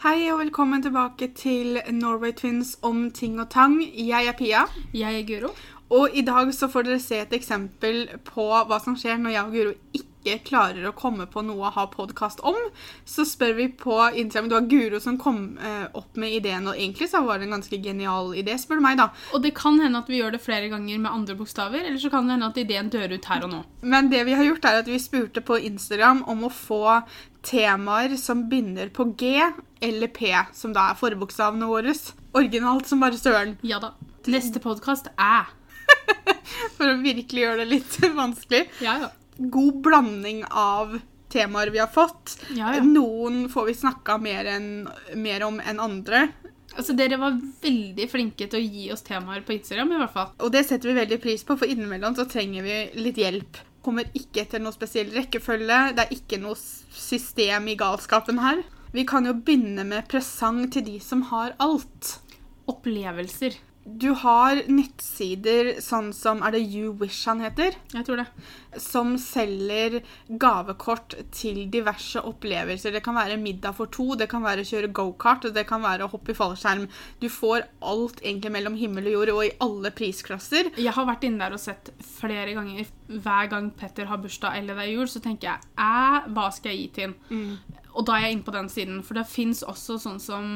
Hei og velkommen tilbake til Norway Twins om ting og tang. Jeg er Pia, Jeg er Guro. og i dag så får dere se et eksempel på hva som skjer når jeg og Guro ikke klarer å komme på noe å ha podkast om. Så spør vi på Instagram Det var Guro som kom eh, opp med ideen, og egentlig så var det en ganske genial idé, spør du meg, da. Og det kan hende at vi gjør det flere ganger med andre bokstaver, eller så kan det hende at ideen dør ut her og nå. Men det vi har gjort, er at vi spurte på Instagram om å få temaer som begynner på G eller P, som da er forbokstavene våre. Originalt som bare søren. Ja da. Neste podkast er For å virkelig gjøre det litt vanskelig. Ja, ja. God blanding av temaer vi har fått. ja, ja. Noen får vi snakka mer, mer om enn andre. Altså, dere var veldig flinke til å gi oss temaer på Instagram, i hvert fall. Og det setter vi veldig pris på, for innimellom så trenger vi litt hjelp. Kommer ikke etter noe spesiell rekkefølge. Det er ikke noe system i galskapen her. Vi kan jo begynne med presang til de som har alt. Opplevelser. Du har nettsider sånn som Er det You Wish han heter? Jeg tror det. Som selger gavekort til diverse opplevelser. Det kan være middag for to, det kan være kjøre gokart, det kan være å hoppe i fallskjerm. Du får alt egentlig mellom himmel og jord, og i alle prisklasser. Jeg har vært inne der og sett flere ganger. Hver gang Petter har bursdag eller det er jul, så tenker jeg æ, hva skal jeg gi til han? Og da er jeg inne på den siden, for det fins også sånn som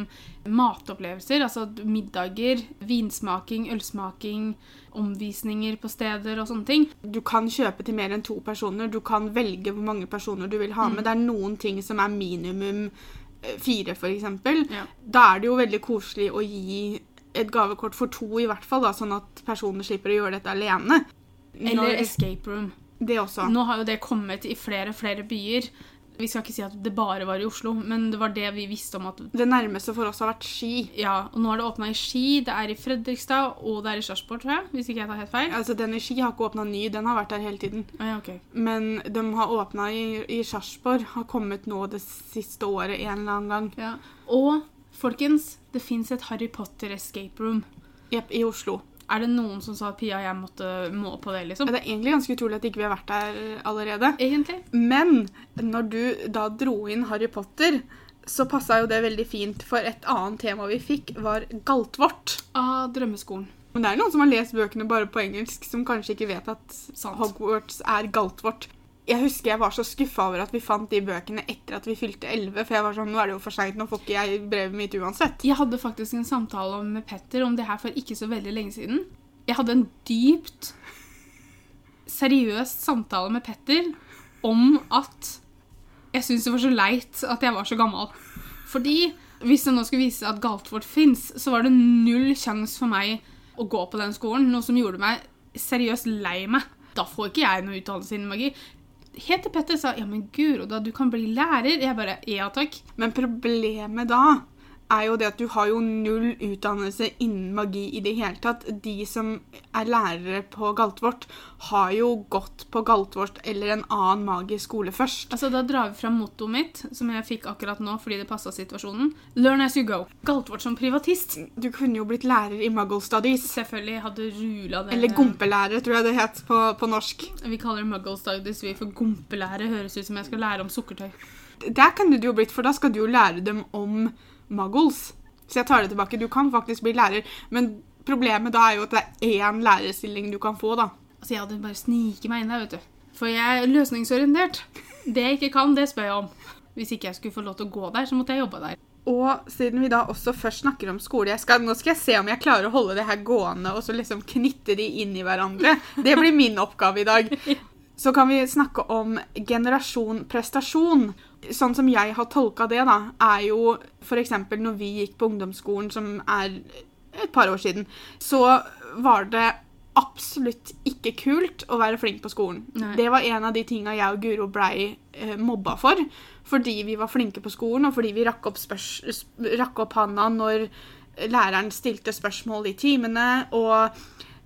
matopplevelser. Altså middager, vinsmaking, ølsmaking, omvisninger på steder og sånne ting. Du kan kjøpe til mer enn to personer. Du kan velge hvor mange personer du vil ha med. Det er noen ting som er minimum eh, fire, f.eks. Ja. Da er det jo veldig koselig å gi et gavekort for to, i hvert fall, da, sånn at personer slipper å gjøre dette alene. Eller Når- escape room. det også. Nå har jo det kommet i flere og flere byer. Vi skal ikke si at det bare var i Oslo, men det var det vi visste om at Det nærmeste for oss har vært Ski. Ja, og nå har det åpna i Ski, det er i Fredrikstad, og det er i Sarpsborg, tror jeg. Hvis ikke jeg tar helt feil. Altså, Den i Ski har ikke åpna ny, den har vært der hele tiden. Ah, ja, ok. Men de har åpna i, i Sarpsborg, har kommet nå det siste året en eller annen gang. Ja. Og folkens, det fins et Harry Potter escape room. Jepp, i Oslo. Er det noen som sa at Pia og jeg måtte må på det, liksom? Det er egentlig ganske utrolig at ikke vi har vært der allerede. Egentlig. Men når du da dro inn Harry Potter, så passa jo det veldig fint, for et annet tema vi fikk, var galtvort. Av drømmeskolen. Men det er noen som har lest bøkene bare på engelsk, som kanskje ikke vet at Sant. Hogwarts er galtvort. Jeg husker jeg var så skuffa over at vi fant de bøkene etter at vi fylte 11. For jeg var sånn, nå er det jo for seint, nå får ikke jeg brevet mitt uansett. Jeg hadde faktisk en samtale med Petter om det her for ikke så veldig lenge siden. Jeg hadde en dypt seriøs samtale med Petter om at jeg syntes det var så leit at jeg var så gammel. Fordi hvis det nå skulle vise at Galtvort fins, så var det null sjanse for meg å gå på den skolen. Noe som gjorde meg seriøst lei meg. Da får ikke jeg noe utdannelse innen magi. Til Petter sa ja, men Guro, da du kan bli lærer. Jeg bare ja takk. Men problemet da er jo det at du har jo null utdannelse innen magi i det hele tatt. De som er lærere på Galtvort, har jo gått på Galtvort eller en annen magisk skole først. Altså, Da drar vi fram mottoet mitt, som jeg fikk akkurat nå fordi det passa situasjonen. Learn as you go. Galtvort som privatist. Du kunne jo blitt lærer i Muggle Studies. Selvfølgelig hadde rula det Eller gompelærer, tror jeg det het på, på norsk. Vi kaller det muggle studies. Vi får gompelærer Høres ut som jeg skal lære om sukkertøy. Der kan du jo blitt, for da skal du jo lære dem om muggles. Så jeg tar det tilbake. Du kan faktisk bli lærer, men problemet da er jo at det er én lærerstilling du kan få, da. Altså, Jeg hadde bare sniket meg inn der, vet du. For jeg er løsningsorientert. Det jeg ikke kan, det spør jeg om. Hvis ikke jeg skulle få lov til å gå der, så måtte jeg jobbe der. Og siden vi da også først snakker om skole skal, Nå skal jeg se om jeg klarer å holde det her gående og så liksom knytte de inn i hverandre. Det blir min oppgave i dag. Så kan vi snakke om generasjon prestasjon. Sånn som jeg har tolka det, da, er jo f.eks. når vi gikk på ungdomsskolen, som er et par år siden, så var det absolutt ikke kult å være flink på skolen. Nei. Det var en av de tinga jeg og Guro blei eh, mobba for. Fordi vi var flinke på skolen, og fordi vi rakk opp, rakk opp handa når læreren stilte spørsmål i timene. Og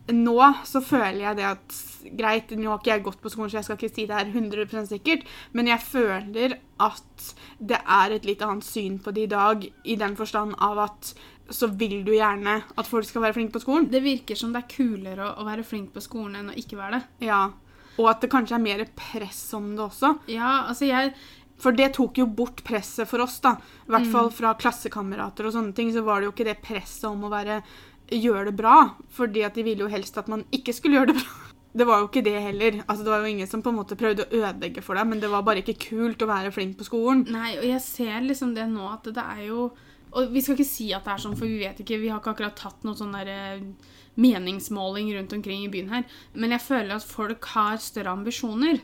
nå så føler jeg det at Greit, nå har ikke jeg gått på skolen, så jeg skal ikke si det her 100 sikkert, men jeg føler at det er et litt annet syn på det i dag, i den forstand av at så vil du gjerne at folk skal være flinke på skolen. Det virker som det er kulere å, å være flink på skolen enn å ikke være det. Ja. Og at det kanskje er mer press om det også. Ja, altså jeg, For det tok jo bort presset for oss, da. I hvert Mm. fall fra klassekamerater og sånne ting, så var det jo ikke det presset om å være gjøre det bra. Fordi at de ville jo helst at man ikke skulle gjøre det bra. Det var jo ikke det heller. Altså, det var jo ingen som på en måte prøvde å ødelegge for deg, men det var bare ikke kult å være flink på skolen. Nei, og jeg ser liksom det nå at det er jo Og vi skal ikke si at det er sånn, for vi vet ikke. Vi har ikke akkurat tatt noe sånn der eh, meningsmåling rundt omkring i byen her. Men jeg føler at folk har større ambisjoner.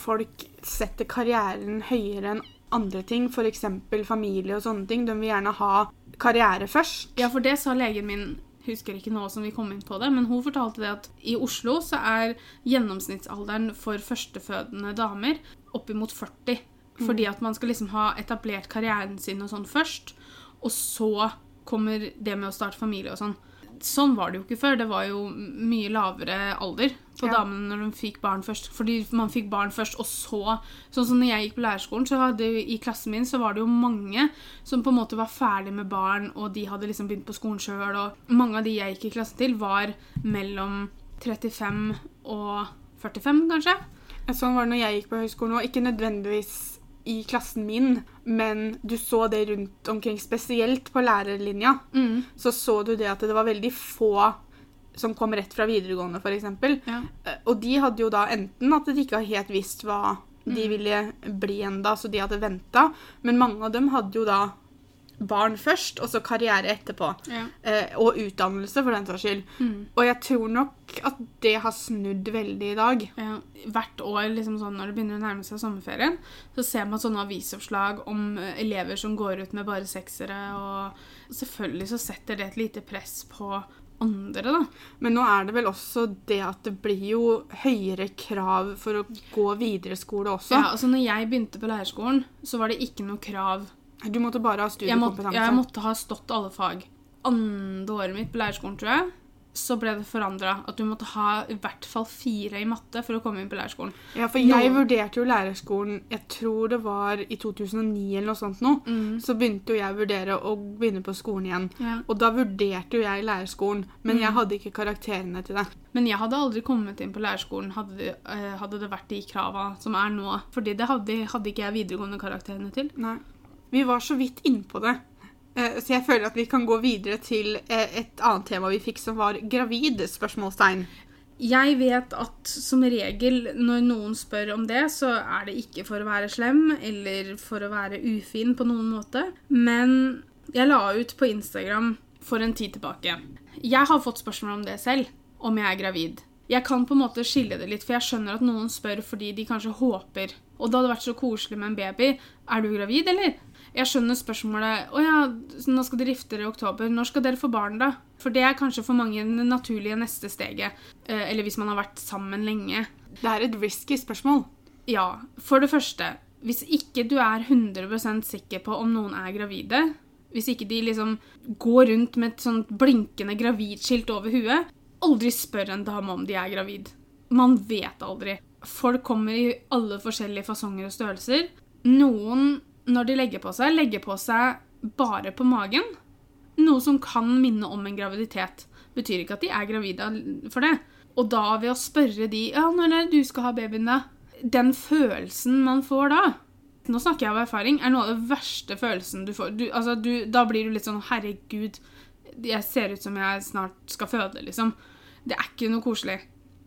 Folk setter karrieren høyere enn andre ting, f.eks. familie og sånne ting. De vil gjerne ha karriere først. Ja, for det sa legen min Husker ikke nå som vi kom inn på det, men hun fortalte det at i Oslo så er gjennomsnittsalderen for førstefødende damer oppimot 40. Fordi at man skal liksom ha etablert karrieren sin og sånn først, og så kommer det med å starte familie og sånn. Sånn var det jo ikke før. Det var jo mye lavere alder på Ja. damene når de fikk barn først. Fordi man fikk barn først, og så Sånn som når jeg gikk på lærerskolen, så hadde i klassen min så var det jo mange som på en måte var ferdig med barn, og de hadde liksom begynt på skolen sjøl, og mange av de jeg gikk i klasse til, var mellom 35 og 45, kanskje. Sånn var det når jeg gikk på høyskolen òg. Ikke nødvendigvis i klassen min, men du så det rundt omkring, spesielt på lærerlinja. Så så du det at det var veldig få som kom rett fra videregående, f.eks. Ja. Og de hadde jo da enten at de ikke helt visst hva de ville bli enda, så de hadde venta, men mange av dem hadde jo da barn først, og så karriere etterpå. Ja. Eh, og utdannelse, for den saks skyld. Og jeg tror nok at det har snudd veldig i dag. Ja, hvert år liksom sånn, når det begynner å nærme seg sommerferien, så ser man sånne avisoppslag om eh, elever som går ut med bare seksere. og Selvfølgelig så setter det et lite press på andre, da. Men nå er det vel også det at det blir jo høyere krav for å gå videre skole også. Ja, altså når jeg begynte på lærerskolen, så var det ikke noe krav. Du måtte bare ha Jeg måtte, studiekompetanse. jeg måtte ha stått alle fag. Andre året mitt på lærerskolen, tror jeg, så ble det forandra. At du måtte ha i hvert fall fire i matte for å komme inn på lærerskolen. Ja, for jeg Nå- vurderte jo lærerskolen Jeg tror det var i 2009 eller noe sånt nå. Så begynte jo jeg å vurdere å begynne på skolen igjen. Ja. Og da vurderte jo jeg lærerskolen, men jeg hadde ikke karakterene til det. Men jeg hadde aldri kommet inn på lærerskolen hadde det, eh, hadde det vært de krava som er nå. Fordi det hadde, hadde ikke jeg videregående karakterene til. Nei. Vi var så vidt innpå det. Eh, Så jeg føler at vi kan gå videre til eh, et annet tema vi fikk, som var gravid? spørsmålstegn. Jeg vet at som regel når noen spør om det, så er det ikke for å være slem eller for å være ufin på noen måte. Men jeg la ut på Instagram for en tid tilbake. Jeg har fått spørsmål om det selv, om jeg er gravid. Jeg kan på en måte skille det litt, for jeg skjønner at noen spør fordi de kanskje håper. Og det hadde vært så koselig med en baby. Er du gravid, eller? Jeg skjønner spørsmålet Å ja, nå skal dere gifte dere i oktober. Når skal dere få barn, da? For det er kanskje for mange det naturlige neste steget. Eh, Eller hvis man har vært sammen lenge. Det er et risky spørsmål. Ja, for det første, hvis ikke du er 100% sikker på om noen er gravide, hvis ikke de liksom går rundt med et sånt blinkende gravidskilt over huet, aldri spør en dame om de er gravid. Man vet aldri. Folk kommer i alle forskjellige fasonger og størrelser. Noen, når de legger på seg, legger på seg bare på magen. Noe som kan minne om en graviditet. Betyr ikke at de er gravide for det. Og da ved å spørre de ja, når er det du skal ha babyen, da? Den følelsen man får da Nå snakker jeg av erfaring. Er noe av den verste følelsen du får. Du, altså, du, da blir du litt sånn Herregud, jeg ser ut som jeg snart skal føde, liksom. Det er ikke noe koselig.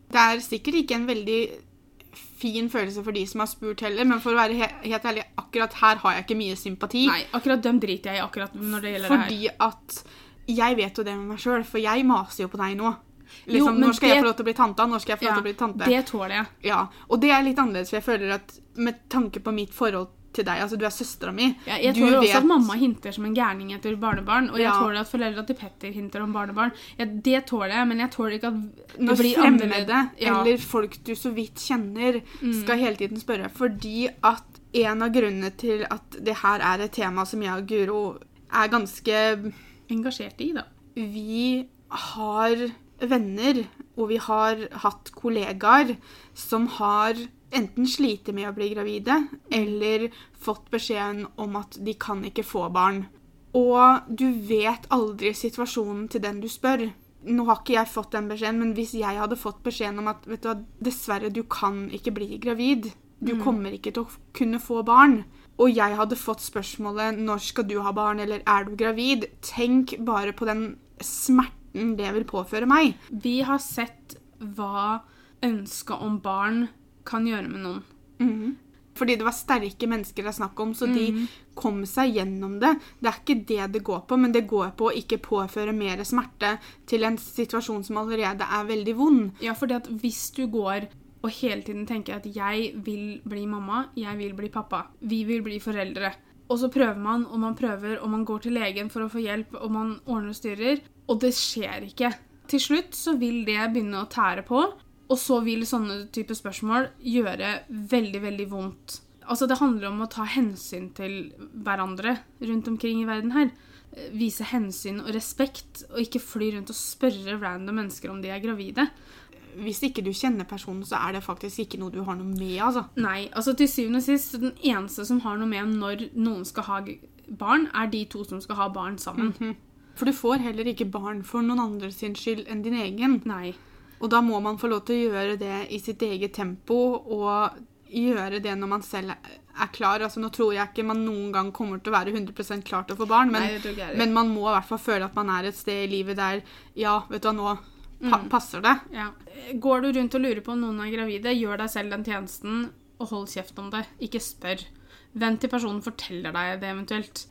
Det er sikkert ikke en veldig fin følelse for de som har spurt heller, men for å være he helt ærlig, akkurat her har jeg ikke mye sympati. Nei, akkurat dem driter jeg i akkurat når det gjelder det her. Fordi at jeg vet jo det med meg sjøl, for jeg maser jo på deg nå. Liksom, jo, når skal jeg det- få lov til å bli tanta? Når skal jeg få lov til å bli tante? det tåler jeg. Ja, Og det er litt annerledes, for jeg føler at med tanke på mitt forhold til deg, altså du er søstera mi Ja, jeg du tåler også vet- at mamma hinter som en gærning etter barnebarn, og jeg Ja. tåler at foreldra til Petter hinter om barnebarn. Ja, det tåler jeg, men jeg tåler ikke at det Når blir fremmede. Ja. eller folk du så vidt kjenner, skal hele tiden spørre. Fordi at en av grunnene til at det her er et tema som jeg og Guro er ganske Engasjert i, da. Vi har venner, og vi har hatt kollegaer som har enten sliter med å bli gravide, eller fått beskjeden om at de kan ikke få barn. Og du vet aldri situasjonen til den du spør. Nå har ikke jeg fått den beskjeden, men hvis jeg hadde fått beskjeden om at vet du dessverre, du kan ikke bli gravid, Du kommer ikke til å kunne få barn. Og jeg hadde fått spørsmålet 'Når skal du ha barn?' eller 'Er du gravid?' Tenk bare på den smerten det vil påføre meg. Vi har sett hva ønsket om barn kan gjøre med noen. Fordi det var sterke mennesker det er snakk om, så de kom seg gjennom det. Det er ikke det det går på, men det går på å ikke påføre mer smerte til en situasjon som allerede er veldig vond. Ja, fordi at hvis du går og hele tiden tenker at jeg vil bli mamma, jeg vil bli pappa, vi vil bli foreldre, og så prøver man, og man prøver, og man går til legen for å få hjelp, og man ordner og styrer, og det skjer ikke. Til slutt så vil det begynne å tære på, og så vil sånne type spørsmål gjøre veldig, veldig vondt. Altså, det handler om å ta hensyn til hverandre rundt omkring i verden her. Vise hensyn og respekt, og ikke fly rundt og spørre random mennesker om de er gravide. Hvis ikke du kjenner personen, så er det faktisk ikke noe du har noe med, altså. Nei, altså til syvende og sist, den eneste som har noe med når noen skal ha barn, er de to som skal ha barn sammen. For du får heller ikke barn for noen andres skyld enn din egen. Nei. Og da må man få lov til å gjøre det i sitt eget tempo, og gjøre det når man selv er klar. Altså, nå tror jeg ikke man noen gang kommer til å være 100% klar til å få barn, men, Nei, men man må i hvert fall føle at man er et sted i livet der Ja, vet du hva, nå pa passer det. Ja. Går du rundt og lurer på om noen er gravide, gjør deg selv den tjenesten, og hold kjeft om det. Ikke spør. Vent til personen forteller deg det eventuelt.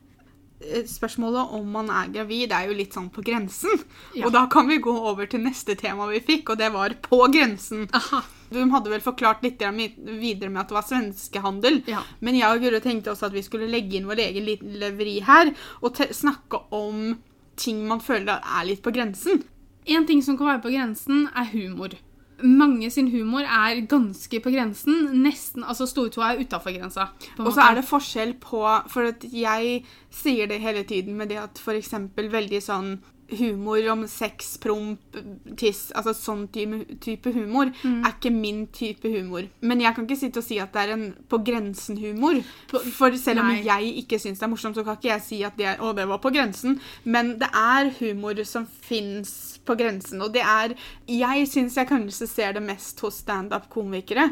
Eh, Spørsmålet om man er gravid, er jo litt sånn på grensen. Ja. Og da kan vi gå over til neste tema vi fikk, og det var på grensen. Aha. Du hadde vel forklart litt videre med at det var svenskehandel. Ja. Men jeg og Guro tenkte også at vi skulle legge inn vår egen lille vri her, og snakke om ting man føler er litt på grensen. En ting som kan være på grensen, er humor. Mange sin humor er ganske på grensen. Nesten, altså Stortåa er utafor grensa. Og så er det forskjell på For jeg sier det hele tiden med det at f.eks. veldig sånn humor om sex, promp, tiss Altså sånn type, humor humor er ikke min type humor. Men jeg kan ikke sitte og si at det er en på grensen-humor. For selv om Nei. jeg ikke syns det er morsomt, så kan ikke jeg si at det, er, å, det var på grensen. Men det er humor som fins på grensen, og det er Jeg syns jeg kanskje ser det mest hos standup-komikere.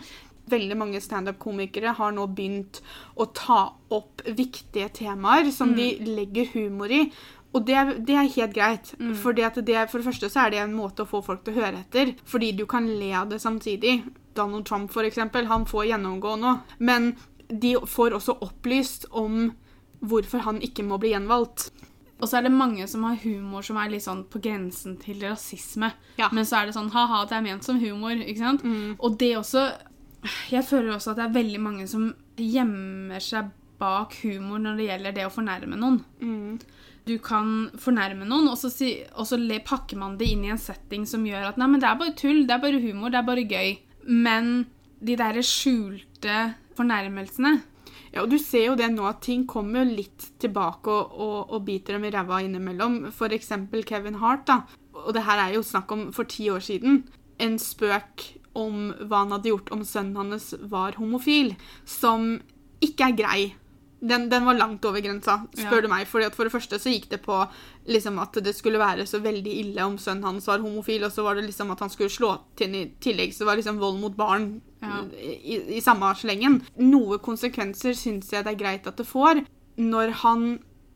Veldig mange standup-komikere har nå begynt å ta opp viktige temaer som de legger humor i. Og det, det er helt greit. Fordi at det, for det første så er det en måte å få folk til å høre etter. Fordi du kan le av det samtidig. Donald Trump, for eksempel, han får gjennomgå nå. Men de får også opplyst om hvorfor han ikke må bli gjenvalgt. Og så er det mange som har humor som er litt sånn på grensen til rasisme. Ja. Men så er det sånn ha-ha, det er ment som humor. ikke sant? Og det også Jeg føler også at det er veldig mange som gjemmer seg bak humor når det gjelder det å fornærme noen. Du kan fornærme noen, og så, si, og så le, pakker man det inn i en setting som gjør at nei, men det er bare tull, det er bare humor, det er bare gøy. Men de der skjulte fornærmelsene Ja, og du ser jo det nå at ting kommer jo litt tilbake og, og, og biter dem i ræva innimellom. For eksempel Kevin Hart, da. Og det her er jo snakk om for ti år siden. En spøk om hva han hadde gjort om sønnen hans var homofil, som ikke er grei. Den, den var langt over grensa, spør Ja. du meg. Fordi at for det første så gikk det på liksom at det skulle være så veldig ille om sønnen hans var homofil, og så var det liksom at han skulle slå til i tillegg. Så det var liksom vold mot barn Ja. i, i samme slengen. Noe konsekvenser syns jeg det er greit at det får, når han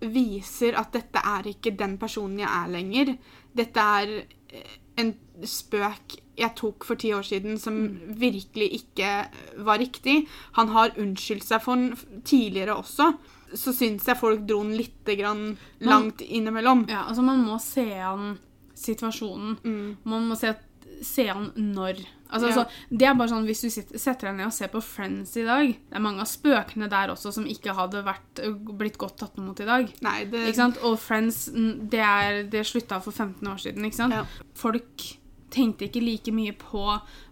viser at dette er ikke den personen jeg er lenger. Dette er eh, en spøk jeg tok for ti år siden som virkelig ikke var riktig. Han har unnskyldt seg for den tidligere også. Så syns jeg folk dro den litt grann langt innimellom. Ja, altså man må se an situasjonen. Man må se, se han når. Altså, Ja. altså, det er bare sånn, Hvis du sitter, setter deg ned og ser på Friends i dag Det er mange av spøkene der også som ikke hadde vært, blitt godt tatt imot i dag. Nei, det Ikke sant? Og Friends det, er, det slutta for 15 år siden. ikke sant? Ja. Folk tenkte ikke like mye på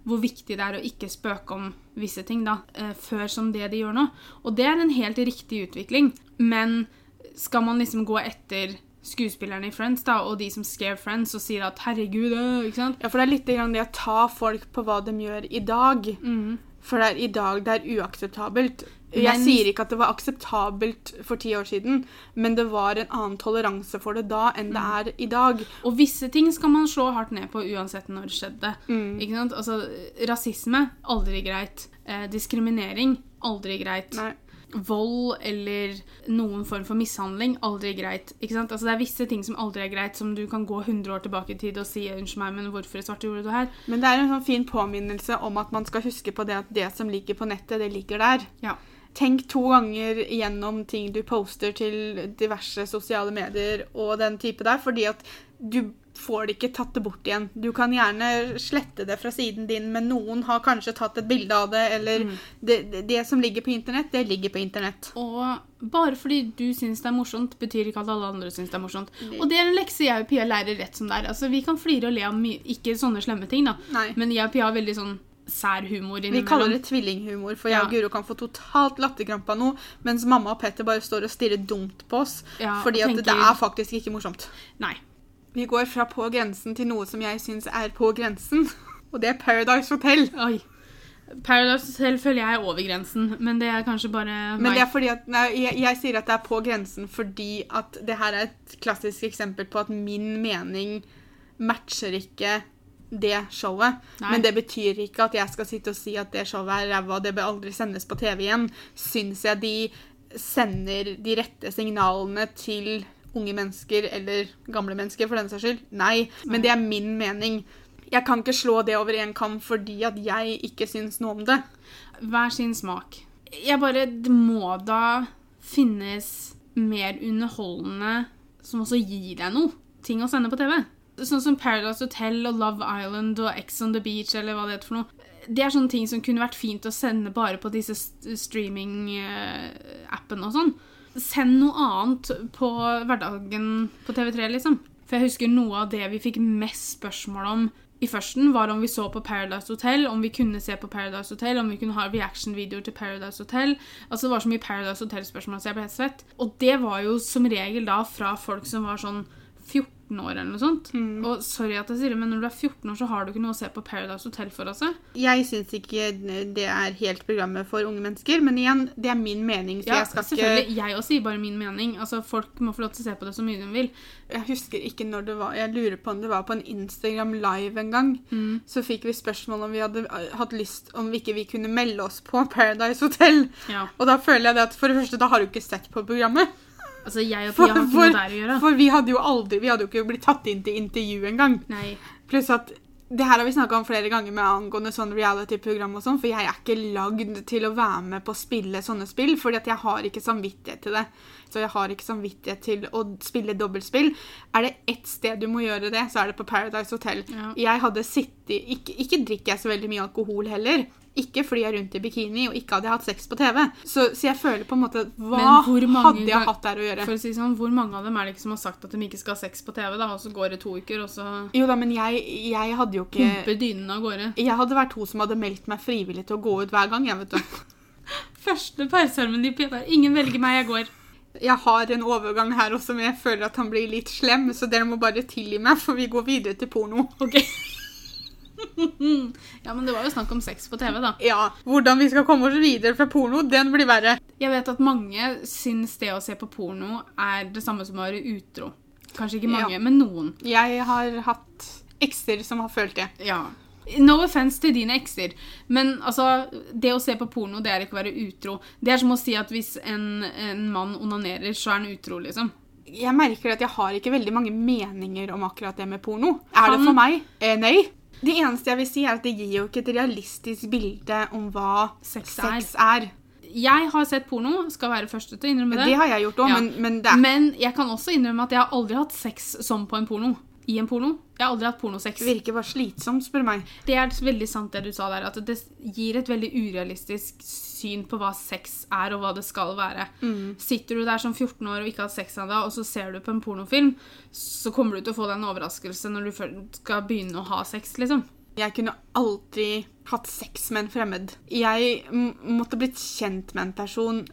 hvor viktig det er å ikke spøke om visse ting da, eh, før som det de gjør nå. Og det er en helt riktig utvikling. Men skal man liksom gå etter skuespillerne i Friends da, og de som skrev Friends og sier at 'herregud', øh, ikke sant? Ja, for det er litt grann det å ta folk på hva de gjør i dag. For det er i dag det er uakseptabelt. Jeg Men- sier ikke at det var akseptabelt for ti år siden, men det var en annen toleranse for det da enn det Mm. er i dag. Og visse ting skal man slå hardt ned på uansett når det skjedde. Mm. Ikke sant? Altså, rasisme, aldri greit. Eh, diskriminering, aldri greit. Nei. Vold eller noen form for mishandling, aldri greit. Ikke sant? Altså, det er visse ting som aldri er greit, som du kan gå 100 år tilbake i tid og si 'unnskyld meg, men hvorfor svarte gjorde du det her?' Men det er en sånn fin påminnelse om at man skal huske på det at det som ligger på nettet, det ligger der. Ja. Tenk to ganger gjennom ting du poster til diverse sosiale medier og den type der, fordi at du får det ikke tatt det bort igjen. Du kan gjerne slette det fra siden din, men noen har kanskje tatt et bilde av det, eller det, det, det som ligger på internett, det ligger på internett. Og bare fordi du syns det er morsomt, betyr ikke at alle andre syns det er morsomt. Og det er en lekse jeg og Pia lærer rett som det er. Altså, vi kan flire og le av ikke sånne slemme ting, da, Nei. men jeg og Pia har veldig sånn sær humor Vi kaller det tvillinghumor, for jeg og Guro kan få totalt latterkrampe av noe, mens mamma og Petter bare står og stirrer dumt på oss, Ja, fordi at tenker... det er faktisk ikke morsomt. Nei. Vi går fra på grensen til noe som jeg syns er på grensen, og det er Paradise Hotel. Oi. Paradise Hotel føler jeg er over grensen, men det er kanskje bare Men det er fordi at, nei, jeg, jeg sier at det er på grensen fordi at det her er et klassisk eksempel på at min mening matcher ikke det showet. Nei. Men det betyr ikke at jeg skal sitte og si at det showet er ræva, det bør aldri sendes på TV igjen. Syns jeg de sender de rette signalene til unge mennesker, eller gamle mennesker for den saks skyld? Nei. Men det er min mening. Jeg kan ikke slå det over en kam fordi at jeg ikke syns noe om det. Hver sin smak. Jeg bare Det må da finnes mer underholdende som også gir deg noe. Ting å sende på TV. Sånn som Paradise Hotel og Love Island og Ex on the Beach eller hva det heter for noe. Det er sånne ting som kunne vært fint å sende bare på disse streaming-appene og sånn. Send noe annet på hverdagen på TV3, liksom. For jeg husker noe av det vi fikk mest spørsmål om i førsten, var om vi så på Paradise Hotel, om vi kunne se på Paradise Hotel, om vi kunne ha reaction-videoer til Paradise Hotel. Altså Det var så mye Paradise Hotel-spørsmål så jeg ble helt svett. Og det var jo som regel da fra folk som var sånn 14 år eller noe sånt. Og sorry at jeg sier det, men når du er 14 år, så har du ikke noe å se på Paradise Hotel for, altså. Jeg syns ikke det er helt programmet for unge mennesker, men igjen, det er min mening, så Ja, jeg skal ikke selvfølgelig. Jeg også sier bare min mening. Altså Folk må få lov til å se på det så mye de vil. Jeg husker ikke når det var Jeg lurer på om det var på en Instagram live en gang. Mm. Så fikk vi spørsmål om vi hadde uh, hatt lyst Om vi ikke vi kunne melde oss på Paradise Hotel. Ja. Og da føler jeg det at for det første, da har du ikke sett på programmet. Altså, jeg og Pia har ikke noe der å gjøre. for vi hadde jo aldri Vi hadde jo ikke blitt tatt inn til intervju engang. Pluss at det her har vi snakka om flere ganger med angående sånn reality-program og sånn, for jeg er ikke lagd til å være med på å spille sånne spill, fordi at jeg har ikke samvittighet til det. Så jeg har ikke samvittighet til å spille dobbeltspill. Er det ett sted du må gjøre det, så er det på Paradise Hotel. Ja. Jeg hadde sittet ikke, ikke drikker jeg så veldig mye alkohol heller. Ikke fordi jeg er rundt i bikini og ikke hadde jeg hatt sex på TV. Så, så jeg føler på en måte Hva hadde jeg hatt der å gjøre? For å si sånn, Hvor mange av dem er det ikke som har sagt at de ikke skal ha sex på TV, da, og så går det to uker, og så Jo da, men jeg, jeg hadde jo ikke pumper dynene av gårde? Jeg hadde vært hun som hadde meldt meg frivillig til å gå ut hver gang. jeg vet du. Første parseremoni, Pia. Ingen velger meg, jeg går. Jeg har en overgang her også, men jeg føler at han blir litt slem, så dere må bare tilgi meg, for vi går videre til porno. Ok. ja, men det var jo snakk om sex på TV, da. Ja, Hvordan vi skal komme oss videre fra porno, den blir verre. Jeg vet at mange syns det å se på porno er det samme som å være utro. Kanskje ikke mange, Ja. men noen. Jeg har hatt ekser som har følt det. Ja. No offense til dine ekser, men altså, det å se på porno, det er ikke å være utro. Det er som å si at hvis en, en mann onanerer, så er han utro, liksom. Jeg merker at jeg har ikke veldig mange meninger om akkurat det med porno. Er det for meg? Eh, nei. Det eneste jeg vil si, er at det gir jo ikke et realistisk bilde om hva Sex sex er. Jeg har sett porno, skal være første til å innrømme det. Det har jeg gjort òg, Ja. men, men det er Men jeg kan også innrømme at jeg har aldri hatt sex som på en porno. I en porno. Jeg har aldri hatt pornosex. Det virker bare slitsomt, spør meg. Det er veldig sant det du sa der, at det gir et veldig urealistisk syn på hva sex er, og hva det skal være. Mm. Sitter du der som 14 år og ikke har hatt sex ennå, og så ser du på en pornofilm, så kommer du til å få deg en overraskelse når du skal begynne å ha sex, liksom. Jeg kunne aldri hatt sex med en fremmed. Jeg måtte blitt kjent med en person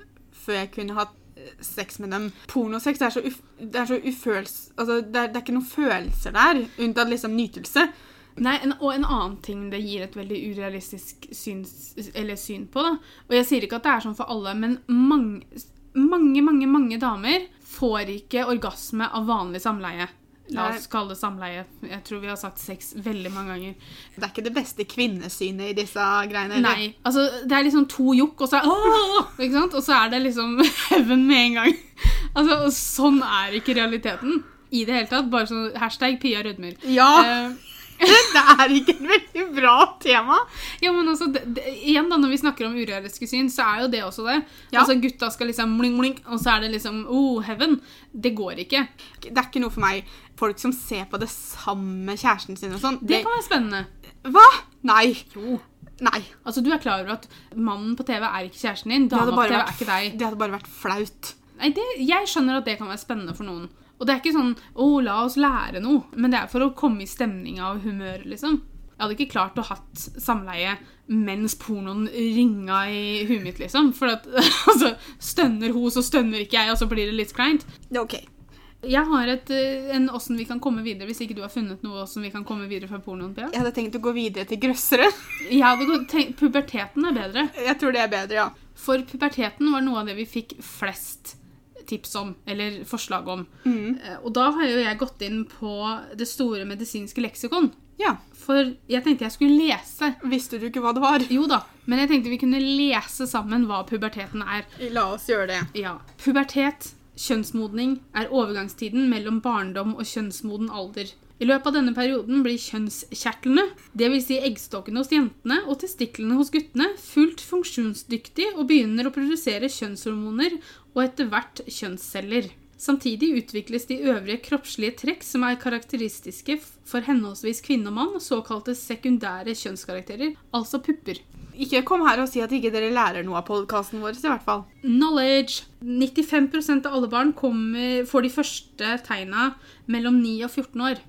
før jeg kunne hatt sex med dem. Pornosex er så, uf det er så uføls... Altså, det er, det er ikke noen følelser der, unntatt liksom nytelse. Nei, en, Og en annen ting det gir et veldig urealistisk syns, syn på. da. Og jeg sier ikke at det er sånn for alle, men mange, mange, mange, mange damer får ikke orgasme av vanlig samleie. La oss kalle det samleie. Jeg tror vi har sagt sex veldig mange ganger. Det er ikke det beste kvinnesynet i disse greiene. eller? Nei, altså Det er liksom to jokk, og så er, Åh! ikke sant? Og så er det liksom heaven med en gang. Altså, Sånn er ikke realiteten i det hele tatt. Bare sånn hashtag Pia rødmer. Ja, Eh, det er ikke et veldig bra tema. Ja, men altså, det, det, igjen da, Når vi snakker om urealistiske syn, så er jo det også det. Ja. Altså, Gutta skal liksom mling, mling, og så er det liksom oh, heaven. Det går ikke. Det er ikke noe for meg. Folk som ser på det samme kjæresten sin og sånn. Det kan være spennende. Hva? Nei. Jo. Nei. Altså, Du er klar over at mannen på TV er ikke kjæresten din. Det Dama på TV TV er ikke deg. det hadde bare vært flaut. Nei, det, Jeg skjønner at det kan være spennende for noen. Og det er ikke sånn 'Å, la oss lære noe', men det er for å komme i stemninga og humøret, liksom. Jeg hadde ikke klart å hatt samleie mens pornoen ringa i huet mitt, liksom. For at altså, stønner hun, så stønner ikke jeg, og så blir det litt kleint. Ok. Jeg har et, eh, en åssen vi kan komme videre, hvis ikke du har funnet noe åssen vi kan komme videre fra pornoen. Pia. Jeg hadde tenkt å gå videre til grøssere. Jeg hadde tenkt, puberteten er bedre. Jeg tror det er bedre, ja. For puberteten var noe av det vi fikk flest tips om, eller forslag om. Mm. Eh, Og da har jo jeg gått inn på det store medisinske leksikon. Ja. For jeg tenkte jeg skulle lese. Visste du ikke hva det var? Jo da, men jeg tenkte vi kunne lese sammen hva puberteten er. La oss gjøre det. Ja. Pubertet, kjønnsmodning, er overgangstiden mellom barndom og kjønnsmoden alder. I løpet av denne perioden blir kjønnskjertlene, dvs. Si eggstokkene hos jentene og testiklene hos guttene, fullt funksjonsdyktige og begynner å produsere kjønnshormoner og etter hvert kjønnsceller. Samtidig utvikles de øvrige kroppslige trekk som er karakteristiske for henholdsvis kvinne og mann, såkalte sekundære kjønnskarakterer, altså pupper. Ikke kom her og si at ikke dere lærer noe av podkasten vår, i hvert fall. Knowledge. 95% av alle barn kommer, får de første tegna mellom 9 og 14 år.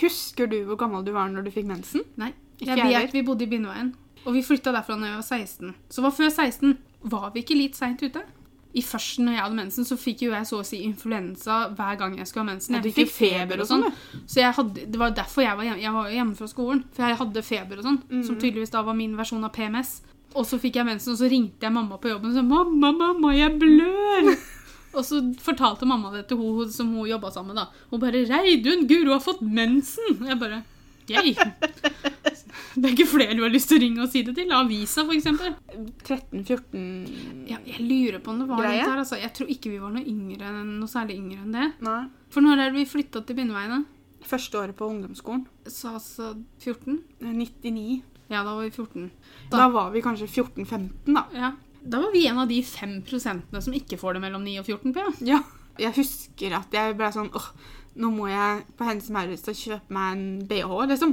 Husker du hvor gammel du var når du fikk mensen? Nei, Ikke jeg vet vi bodde i Bindveien. Og vi flytta derfra da jeg var 16. Så hva før 16? Var vi ikke litt seint ute? I førsten når jeg hadde mensen, så fikk jo jeg så å si influensa hver gang jeg skulle ha mensen. Jeg fikk feber og sånn. Så jeg hadde, det var derfor jeg var hjemme, jeg var hjemme fra skolen. For jeg hadde feber og sånn, som tydeligvis da var min versjon av PMS. Og så fikk jeg mensen, og så ringte jeg mamma på jobben og sa 'Mamma, mamma, jeg blør'. Og så fortalte mamma det til hun som hun jobba sammen med. da. Hun bare 'Reidun, Guro har fått mensen'. Jeg bare Yay. Det er ikke flere du har lyst til å ringe og si det til? Avisa, eksempel. 13-14 Ja, jeg lurer på om det var Greie? litt her. Altså. Jeg tror ikke vi var noe yngre noe særlig yngre enn det. Nei. For når er det vi flytta til Bindeveiene? Første året på ungdomsskolen. Så altså 14? Eh, 99. Ja, da var vi 14. Da var vi kanskje 14-15, da. Ja. Da var vi en av de 5 prosentene som ikke får det mellom 9 og 14 på. Ja. Ja. Jeg husker at jeg ble sånn åh, nå må jeg på Hennes Maurits og kjøpe meg en BH, liksom.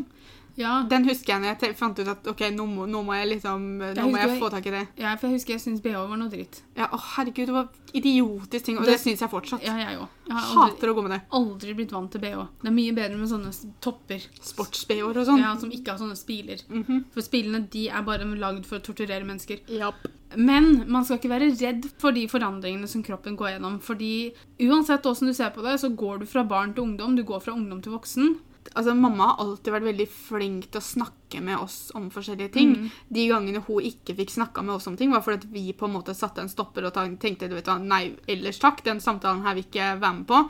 Ja, Den husker jeg når jeg fant ut at ok, nå må, nå må jeg liksom Nå må jeg få tak i det. ja for jeg husker jeg syntes BH var noe dritt. Ja, å herregud, det var idiotisk ting, og Det- det, syns jeg fortsatt. Ja, jeg òg. Hater å gå med det. aldri blitt vant til BH. Det er mye bedre med sånne topper Sports-BH-er og sånn. ja, som ikke har sånne spiler. Mhm. For spillene de er bare lagd for å torturere mennesker. Yep. Men man skal ikke være redd for de forandringene som kroppen går gjennom. Fordi uansett hvordan du ser på det, så går du fra barn til ungdom. Du går fra ungdom til voksen. Altså, Mamma har alltid vært veldig flink til å snakke med oss om forskjellige ting. Mm. De gangene hun ikke fikk snakka med oss om ting, var fordi vi på en måte satte en stopper og tenkte du vet hva, nei, ellers takk, den samtalen her vil ikke være med på.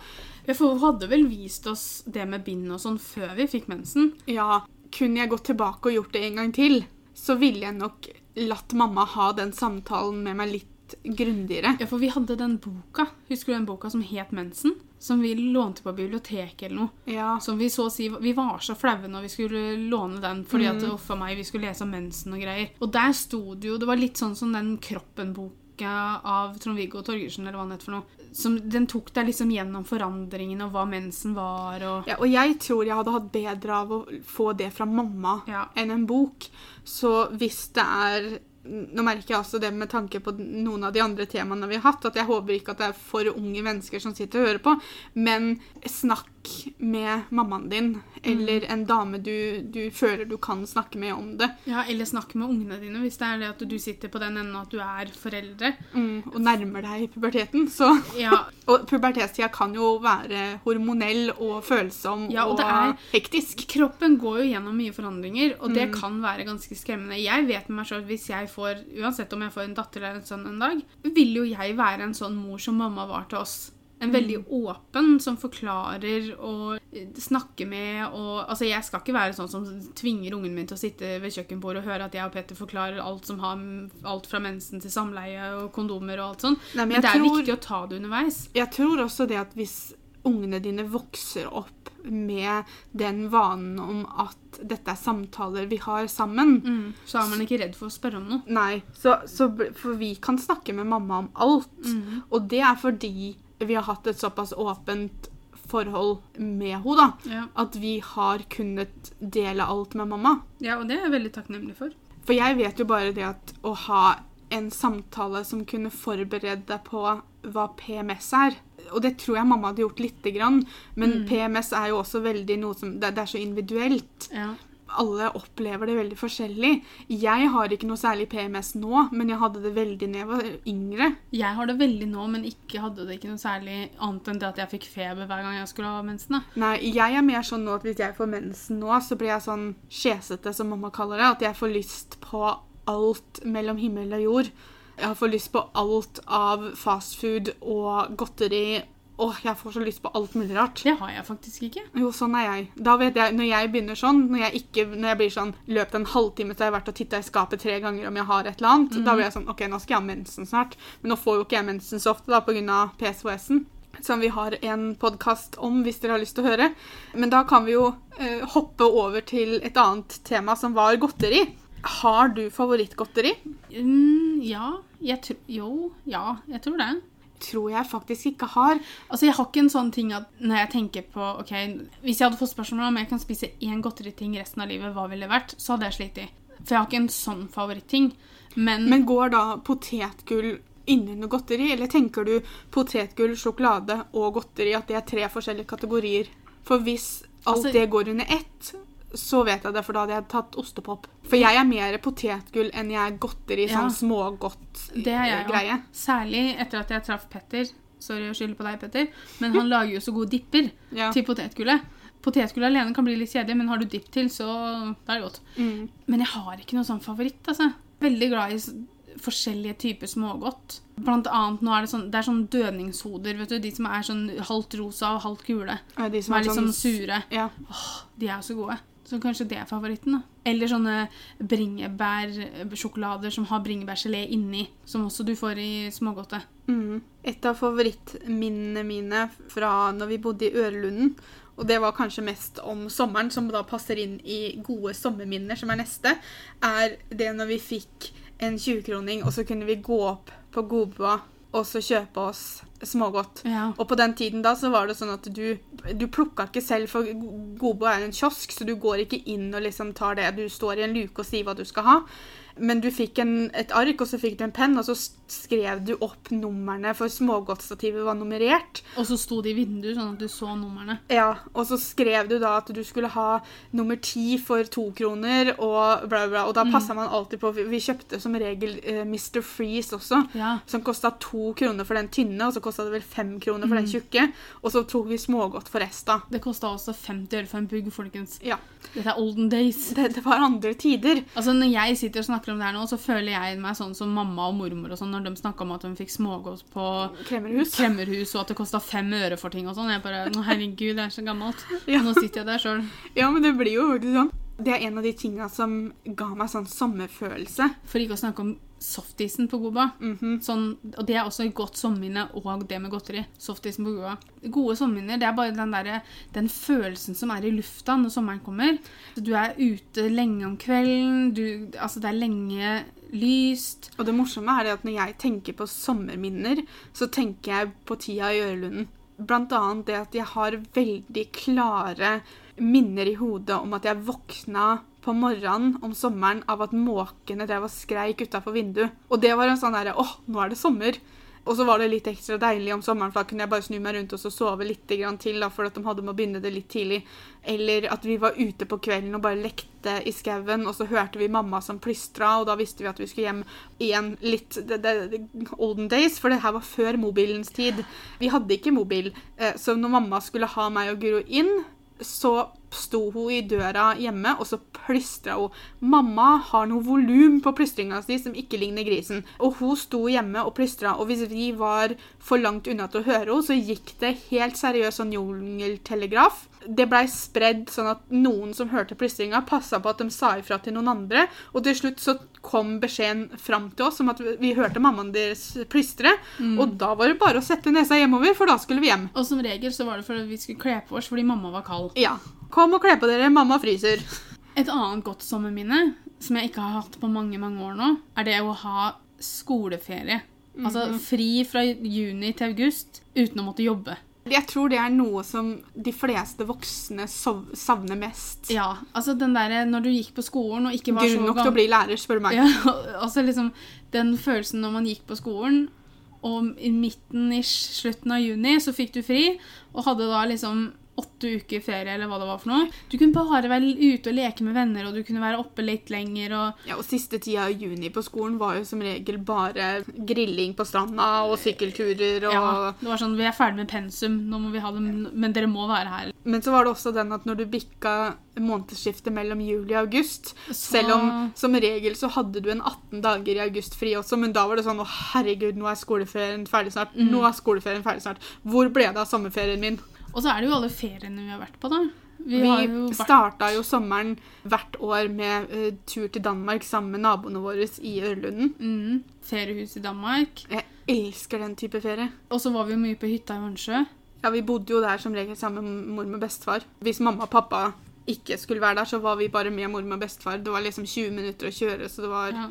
Ja, for hun hadde vel vist oss det med bind og sånn før vi fikk mensen. Ja, kunne jeg gått tilbake og gjort det en gang til, så ville jeg nok latt mamma ha den samtalen med meg litt grundigere. Ja, for vi hadde den boka. Husker du den boka som het Mensen? Som vi lånte på biblioteket eller noe. Ja. Som vi så å si Vi var så flaue når vi skulle låne den fordi Mm. at uff a meg, vi skulle lese om mensen og greier. Og der sto det jo Det var litt sånn som den Kroppen-boka av Trond-Viggo Torgersen, eller hva han het for noe. Som, den tok deg liksom gjennom forandringene og hva mensen var og ja. Og jeg tror jeg hadde hatt bedre av å få det fra mamma Ja. enn en bok. Så hvis det er Nå merker jeg også det med tanke på noen av de andre temaene vi har hatt, at jeg håper ikke at det er for unge mennesker som sitter og hører på, men snakk med mammaen din, eller en dame du, du føler du kan snakke med om det. Ja, Eller snakke med ungene dine hvis det er det at du sitter på den enden at du er foreldre. Mm, og nærmer deg puberteten. Så. Ja, Og pubertetstida kan jo være hormonell og følsom Ja, og og, det er- hektisk. Kroppen går jo gjennom mye forandringer, og det Mm. kan være ganske skremmende. Jeg vet med meg at hvis jeg får, Uansett om jeg får en datter eller en sønn en dag, vil jo jeg være en sånn mor som mamma var til oss. En veldig åpen, som forklarer og eh, snakker med og Altså, jeg skal ikke være sånn som tvinger ungen min til å sitte ved kjøkkenbordet og høre at jeg og Petter forklarer alt som har alt fra mensen til samleie og kondomer og alt sånn. Nei, men Men det er tror- viktig å ta det underveis. Jeg tror også det at hvis ungene dine vokser opp med den vanen om at dette er samtaler vi har sammen Mm. Så er man ikke redd for å spørre om noe. Nei, så, så, for vi kan snakke med mamma om alt. Mm. Og det er fordi vi har hatt et såpass åpent forhold med henne, da. Ja. At vi har kunnet dele alt med mamma. ja, og det er jeg veldig takknemlig for. For jeg vet jo bare det at å ha en samtale som kunne forberede deg på hva PMS er. Og det tror jeg mamma hadde gjort lite grann, men PMS er jo også veldig noe som Det, det er så individuelt. Ja. Alle opplever det veldig forskjellig. Jeg har ikke noe særlig PMS nå, men jeg hadde det veldig da jeg var yngre. Jeg har det veldig nå, men ikke hadde det ikke noe særlig annet enn det at jeg fikk feber hver gang jeg skulle ha mensen. Nei, jeg er mer sånn nå at hvis jeg får mensen nå, så blir jeg sånn skjesete, som mamma kaller det. At jeg får lyst på alt mellom himmel og jord. Jeg får lyst på alt av fastfood og godteri. Åh, jeg får så lyst på alt mulig rart. Det har jeg faktisk ikke. Jo, sånn er jeg. Da vet jeg, Når jeg begynner sånn, når jeg, ikke, når jeg blir sånn løpet en halvtime jeg har vært og titta i skapet tre ganger om jeg har et eller annet, da blir jeg sånn OK, nå skal jeg ha mensen snart. Men nå får jo ikke jeg mensen så ofte da pga. PCOS-en. Som vi har en podkast om, hvis dere har lyst til å høre. Men da kan vi jo eh, hoppe over til et annet tema, som var godteri. Har du favorittgodteri? Mm, ja, jeg tror Jo, ja, jeg tror det. Tror jeg faktisk ikke har. Altså, Jeg har ikke en sånn ting at når jeg tenker på ok, Hvis jeg hadde fått spørsmål om jeg kan spise én godteriting resten av livet, hva ville det vært, så hadde jeg slitt. For jeg har ikke en sånn favoritting. Men, Men går da potetgull innunder godteri, eller tenker du potetgull, sjokolade og godteri, at det er tre forskjellige kategorier? For hvis alt Altså- det går under ett, så vet jeg det, for da hadde jeg tatt ostepop. For jeg er mer potetgull enn jeg er godteri, Ja. sånn smågodt det er jeg eh. Særlig etter at jeg traff Petter. Sorry å skylde på deg, Petter, men han lager jo så gode dipper Ja. til potetgullet. Potetgull alene kan bli litt kjedelig, men har du dipp til, så da er det godt. Mm. Men jeg har ikke noe sånn favoritt, altså. Veldig glad i forskjellige typer smågodt. Blant annet nå er det sånn, det er sånn dødningshoder, vet du. De som er sånn halvt rosa og halvt gule. Ja, De Som er litt sånn sånn sure. Ja. De er jo så gode. Så kanskje det er favoritten, da. Eller sånne bringebærsjokolader som har bringebærgelé inni. Som også du får i smågodtet. Mm. Et av favorittminnene mine fra når vi bodde i Ørelunden, og det var kanskje mest om sommeren, som da passer inn i gode sommerminner, som er neste, er det når vi fikk en 20-kroning, og så kunne vi gå opp på Godboa og så kjøpe oss smågodt. Ja. Og på den tiden da så var det sånn at du, du plukka ikke selv, for Gobo er en kiosk, så du går ikke inn og liksom tar det. Du står i en luke og sier hva du skal ha. Men du fikk en, et ark, og så fikk du en penn, og så skrev du opp numrene, for smågodtstativet var nummerert. Og så sto det i vinduet, sånn at du så numrene. Ja, og så skrev du da at du skulle ha nummer ti for to kroner, og bla, bla. Og da passa man alltid på Vi vi kjøpte som regel uh, Mr. Freeze også. Ja. Som kosta to kroner for den tynne, og så kosta det vel fem kroner for den tjukke. Og så tok vi smågodt for resta. Det kosta også 50 øre for en bugg, folkens. Ja. Dette er olden days. Det, det var andre tider. Altså, Når jeg sitter og snakker om det her nå, så føler jeg meg sånn som mamma og mormor og sånn, når de snakka om at de fikk smågodt på Kremmerhus. kremmerhus, og at det kosta fem øre for ting og sånn. Jeg bare «Å, Herregud, det er så gammelt. Ja. Nå sitter jeg der sjøl. Ja, men det blir jo faktisk sånn. Det er en av de tinga som ga meg sånn sommerfølelse. For ikke å snakke om softisen på Goba. -hmm. sånn, og det er også et godt sommerminne, og det med godteri. Softisen på Goba. Gode sommerminner, det er bare den, der, den følelsen som er i lufta når sommeren kommer. Du er ute lenge om kvelden, du, altså det er lenge lyst. Og det morsomme er at når jeg tenker på sommerminner, så tenker jeg på tida i Ørelunden. Blant annet det at jeg har veldig klare minner i hodet om at jeg våkna på morgenen om sommeren av at måkene drev og skreik utafor vinduet. Og det var en sånn derre åh, nå er det sommer. Og så var det litt ekstra deilig om sommeren, for da kunne jeg bare snu meg rundt og sove litt til, da, for at de hadde med å begynne det litt tidlig. Eller at vi var ute på kvelden og bare lekte i skauen, og så hørte vi mamma som plystra, og da visste vi at vi skulle hjem igjen litt the, the olden days, for det her var før mobilens tid. Vi hadde ikke mobil, eh, så når mamma skulle ha meg og Guro inn, så sto hun i døra hjemme, og så plystra hun. Mamma har noe volum på plystringa si som ikke ligner grisen. Og hun sto hjemme og plystra, og hvis vi var for langt unna til å høre henne, så gikk det helt seriøst sånn jungeltelegraf. Det blei spredd sånn at noen som hørte plystringa, passa på at de sa ifra til noen andre, og til slutt så kom beskjeden fram til oss om at vi hørte mammaen deres plystre, og da var det bare å sette nesa hjemover, for da skulle vi hjem. Og som regel så var det for at vi skulle kle på oss fordi mamma var kald. Ja. Kom og kle på dere, mamma fryser. Et annet godt sommerminne, som jeg ikke har hatt på mange, mange år nå, er det å ha skoleferie. Altså fri fra juni til august uten å måtte jobbe. Jeg tror det er noe som de fleste voksne savner mest. Ja, altså den der når du gikk på skolen og ikke var så Grunn nok til å bli lærer, spør du meg. Ja, altså liksom den følelsen når man gikk på skolen, og i midten i slutten av juni så fikk du fri, og hadde da liksom åtte uker ferie, eller hva det var for noe. Du kunne bare være ute og leke med venner, og du kunne være oppe litt lenger, og Ja, og Siste tida i juni på skolen var jo som regel bare grilling på stranda og sykkelturer. og... ja, det var sånn, vi er ferdig med pensum, nå må vi ha dem, men dere må være her. Men så var det også den at når du bikka månedsskiftet mellom juli og august Så- Selv om som regel så hadde du en 18 dager i august fri også, men da var det sånn å herregud, nå er skoleferien ferdig snart. Mm. Nå er skoleferien ferdig snart. Hvor ble det av sommerferien min? Og så er det jo alle feriene vi har vært på, da. Vi, Vi, jo vært starta jo sommeren hvert år med uh, tur til Danmark sammen med naboene våre i Ørlunden. mm, feriehus i Danmark. Jeg elsker den type ferie. Og så var vi jo mye på hytta i Hornsjø. Ja, Vi bodde jo der som regel sammen med mormor og bestefar. Hvis mamma og pappa ikke skulle være der, så var vi bare med mormor og bestefar. Det var liksom 20 minutter å kjøre, så det var, Ja.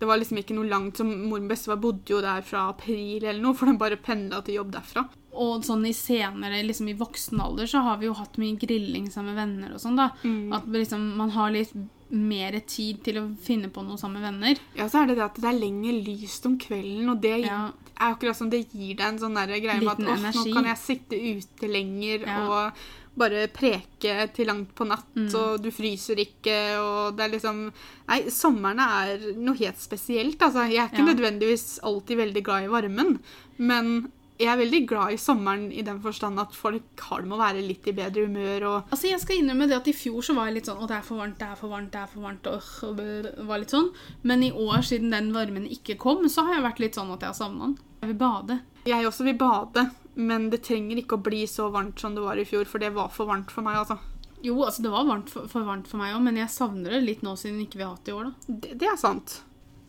det var liksom ikke noe langt. Så Mor og bestefar bodde jo der fra april eller noe, for de bare pendla til jobb derfra. Og sånn i senere, liksom i voksen alder, så har vi jo hatt mye grilling sammen med venner og sånn, da. Mm. At liksom, man har litt mer tid til å finne på noe sammen med venner. Ja, så er det det at det er lenger lyst om kvelden, og det Ja. er akkurat som det gir deg en sånn der greie med at Liten «Åh, nå kan jeg sitte ute lenger Ja. og bare preke til langt på natt, Mm. og du fryser ikke, og det er liksom Nei, sommeren er noe helt spesielt, altså. Jeg er ikke Ja. nødvendigvis alltid veldig glad i varmen, men jeg er veldig glad i sommeren i den forstand at folk har det med å være litt i bedre humør og Altså, jeg skal innrømme det at i fjor så var jeg litt sånn Å, det er for varmt, det er for varmt, det er for varmt. Og, var litt sånn. Men i år, siden den varmen ikke kom, så har jeg vært litt sånn at jeg har savna den. Jeg vil bade. Jeg også vil bade, men det trenger ikke å bli så varmt som det var i fjor, for det var for varmt for meg, altså. Jo, altså det var varmt for, for varmt for meg òg, men jeg savner det litt nå siden ikke vi har hatt det i år, da. Det, det er sant.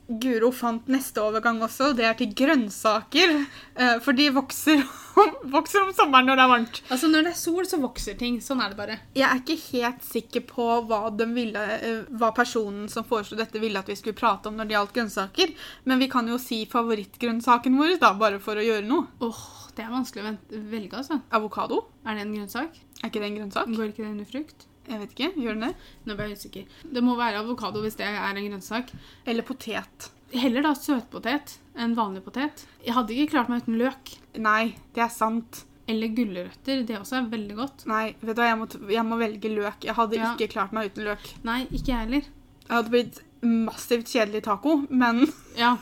Guro fant neste overgang også, og det er til grønnsaker. eh, For de vokser, vokser om sommeren når det er varmt. Altså, når det er sol, så vokser ting. Sånn er det bare. Jeg er ikke helt sikker på hva, ville, eh, hva personen som foreslo dette, ville at vi skulle prate om når det gjaldt grønnsaker. Men vi kan jo si favorittgrønnsaken vår, da, bare for å gjøre noe. Åh, det er vanskelig å velge, altså. Avokado? Er det en grønnsak? Er ikke det en grønnsak? Går ikke det under frukt? Jeg vet ikke. Gjør den det? Nå ble jeg usikker. Det må være avokado hvis det er en grønnsak. Eller potet? Heller da søtpotet enn vanlig potet. Jeg hadde ikke klart meg uten løk. Nei, det er sant. Eller gulrøtter. Det også er veldig godt. Nei, vet du hva, jeg må, jeg må velge løk. Jeg hadde Ja. ikke klart meg uten løk. Nei, ikke jeg heller. Jeg hadde blitt massivt kjedelig taco, men, Ja,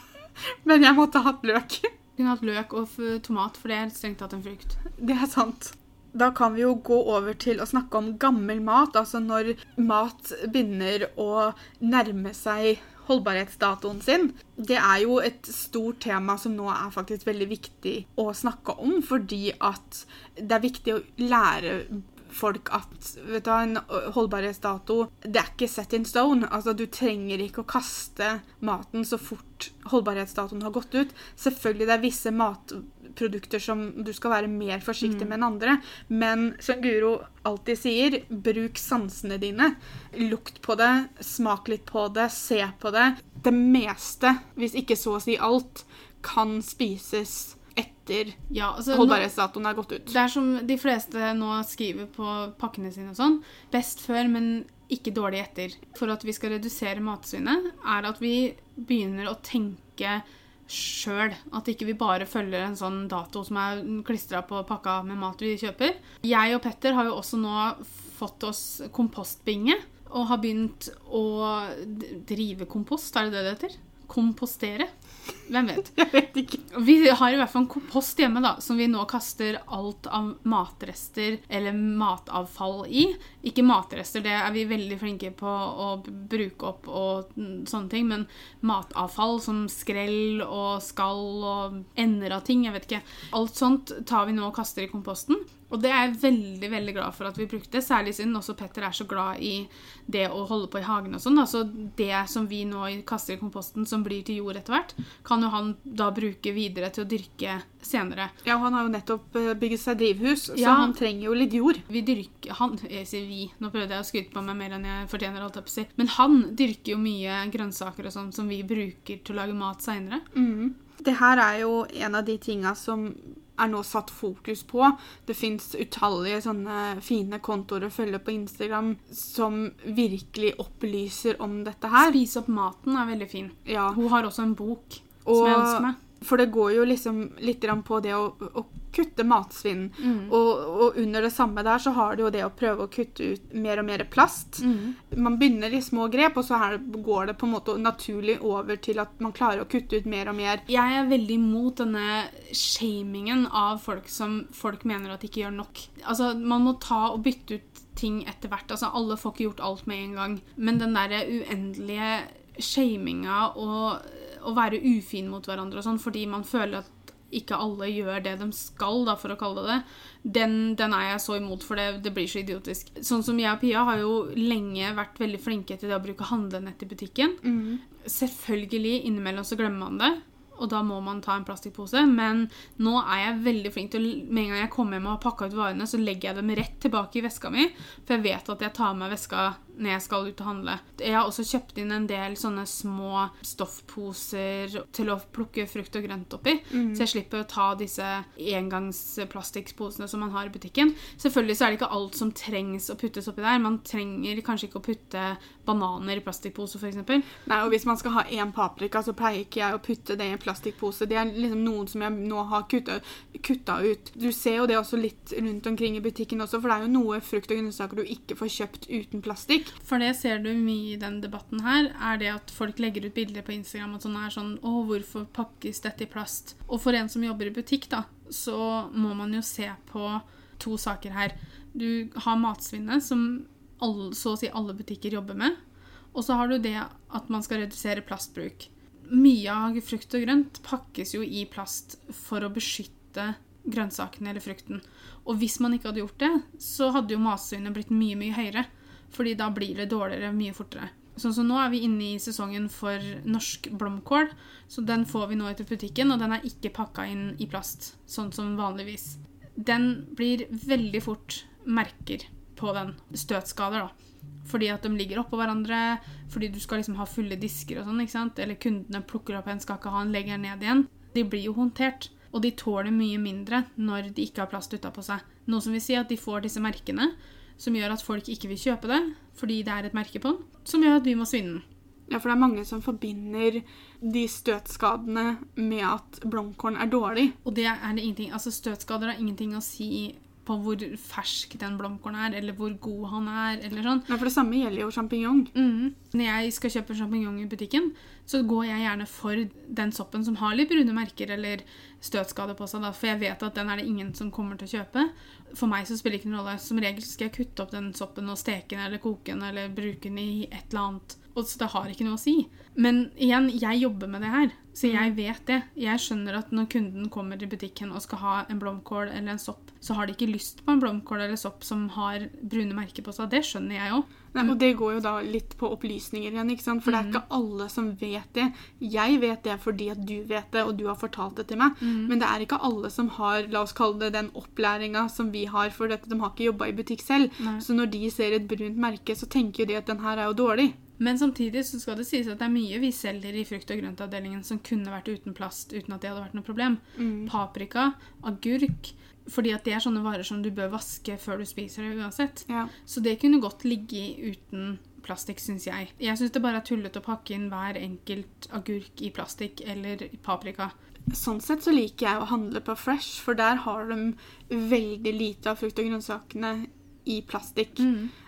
men jeg måtte ha hatt løk. kunne hatt løk og tomat, for det er strengt tatt en frukt. Det er sant. Da kan vi jo gå over til å snakke om gammel mat, altså når mat begynner å nærme seg holdbarhetsdatoen sin. Det er jo et stort tema som nå er faktisk veldig viktig å snakke om, fordi at det er viktig å lære folk at vet du, en holdbarhetsdato det er ikke set in stone. Altså, Du trenger ikke å kaste maten så fort holdbarhetsdatoen har gått ut. Selvfølgelig det er visse matprodukter som du skal være mer forsiktig med enn andre. Men som Guro alltid sier, bruk sansene dine. Lukt på det, smak litt på det, se på det. Det meste, hvis ikke så å si alt, kan spises etter Ja, altså, holdbarhetsdatoen er gått ut. det er som de fleste nå skriver på pakkene sine og sånn. Best før, men ikke dårlig etter. For at vi skal redusere matsvinnet, er at vi begynner å tenke sjøl. At ikke vi bare følger en sånn dato som er klistra på pakka med mat vi kjøper. Jeg og Petter har jo også nå fått oss kompostbinge. Og har begynt å drive kompost, er det det det heter? Kompostere? Hvem vet? Jeg vet ikke. Vi har i hvert fall en kompost hjemme da, som vi nå kaster alt av matrester eller matavfall i. Ikke matrester, det er vi veldig flinke på å bruke opp og sånne ting, men matavfall som skrell og skall og ender av ting, jeg vet ikke. Alt sånt tar vi nå og kaster i komposten. Og det er jeg veldig veldig glad for at vi brukte, særlig siden også Petter er så glad i det å holde på i hagen og sånn. Altså det som vi nå kaster i komposten som blir til jord etter hvert, kan jo han da bruke videre til å dyrke senere. Ja, han har jo nettopp eh, bygget seg drivhus, så Ja. han trenger jo litt jord. Vi dyrker Han, jeg sier vi, nå prøvde jeg å skryte på meg mer enn jeg fortjener, holdt jeg på å si. Men han dyrker jo mye grønnsaker og sånn som vi bruker til å lage mat seinere. Det her er jo en av de tinga som er nå satt fokus på. Det fins utallige sånne fine kontoer å følge på Instagram som virkelig opplyser om dette her. Spise opp maten er veldig fin. Ja, Hun har også en bok som jeg ønsker meg. For det går jo liksom litt på det å, å kutte matsvinn. Mm. Og, og under det samme der så har det jo det å prøve å kutte ut mer og mer plast. Mm. Man begynner i små grep, og så her går det på en måte naturlig over til at man klarer å kutte ut mer og mer. Jeg er veldig imot denne shamingen av folk som folk mener at ikke gjør nok. Altså, Man må ta og bytte ut ting etter hvert. Altså, Alle får ikke gjort alt med en gang. Men den derre uendelige shaminga og å være ufin mot hverandre og sånn fordi man føler at ikke alle gjør det de skal, da, for å kalle det det, den, den er jeg så imot, for det, det blir så idiotisk. Sånn som jeg og Pia har jo lenge vært veldig flinke til det å bruke handlenett i butikken. Selvfølgelig, innimellom så glemmer man det, og da må man ta en plastikkpose. Men nå er jeg veldig flink til Med en gang jeg kommer hjem og har pakka ut varene, så legger jeg dem rett tilbake i veska mi, for jeg vet at jeg tar med veska når jeg skal ut og handle. Jeg har også kjøpt inn en del sånne små stoffposer til å plukke frukt og grønt oppi, så jeg slipper å ta disse engangsplastikkposene som man har i butikken. Selvfølgelig så er det ikke alt som trengs å puttes oppi der. Man trenger kanskje ikke å putte bananer i plastikkpose, f.eks. Nei, og Hvis man skal ha én paprika, så pleier ikke jeg å putte det i en plastikkpose. Det er liksom noen som jeg nå har kutta, kutta ut. Du ser jo det også litt rundt omkring i butikken også, for det er jo noe frukt og grønnsaker du ikke får kjøpt uten plastikk. For det ser du mye i den debatten her, er det at folk legger ut bilder på Instagram og sånn er sånn Å, hvorfor pakkes dette i plast? Og for en som jobber i butikk, da, så må man jo se på to saker her. Du har matsvinnet, som alle, så å si alle butikker jobber med. Og så har du det at man skal redusere plastbruk. Mye av frukt og grønt pakkes jo i plast for å beskytte grønnsakene eller frukten. Og hvis man ikke hadde gjort det, så hadde jo matsvinnet blitt mye, mye høyere. Fordi da blir det dårligere mye fortere. Sånn som Nå er vi inne i sesongen for norsk blomkål. Så den får vi nå etter butikken, og den er ikke pakka inn i plast, sånn som vanligvis. Den blir veldig fort merker på den. Støtskader, da. Fordi at de ligger oppå hverandre, fordi du skal liksom ha fulle disker og sånn. ikke sant? Eller kundene plukker opp en, skal ikke ha en, legger den ned igjen. De blir jo håndtert. Og de tåler mye mindre når de ikke har plast utapå seg. Noe som vil si at de får disse merkene, som gjør at folk ikke vil kjøpe det fordi det er et merke på den, som gjør at vi må svinne den. Ja, for det er mange som forbinder de støtskadene med at blomkålen er dårlig. Og det er det ingenting, altså støtskader har ingenting å si på hvor fersk den blomkålen er, eller hvor god han er, eller sånn. Ja, for det samme gjelder jo sjampinjong. Mm. Når jeg skal kjøpe sjampinjong i butikken, så går jeg gjerne for den soppen som har litt brune merker eller støtskade på seg, da, for jeg vet at den er det ingen som kommer til å kjøpe. For meg så spiller det ikke noen rolle. Som regel skal jeg kutte opp den soppen og steke den eller koke den eller bruke den i et eller annet. Og så det har ikke noe å si. Men igjen, jeg jobber med det her, så jeg vet det. Jeg skjønner at når kunden kommer til butikken og skal ha en blomkål eller en sopp, så har de ikke lyst på en blomkål eller sopp som har brune merker på seg. Det skjønner jeg òg. Og det går jo da litt på opplysninger igjen, ikke sant? for det er ikke alle som vet det. Jeg vet det fordi at du vet det, og du har fortalt det til meg. Men det er ikke alle som har la oss kalle det den opplæringa som vi har, for dette. de har ikke jobba i butikk selv. Nei. Så når de ser et brunt merke, så tenker jo de at den her er jo dårlig. Men samtidig så skal det sies at det er mye vi selger i frukt- og grøntavdelingen som kunne vært uten plast uten at det hadde vært noe problem. Paprika, agurk Fordi at det er sånne varer som du bør vaske før du spiser det uansett. Ja. Så det kunne godt ligge uten plastikk, syns jeg. Jeg syns det bare er tullete å pakke inn hver enkelt agurk i plastikk eller paprika. Sånn sett så liker jeg å handle på Fresh, for der har de veldig lite av frukt og grønnsakene i plastikk.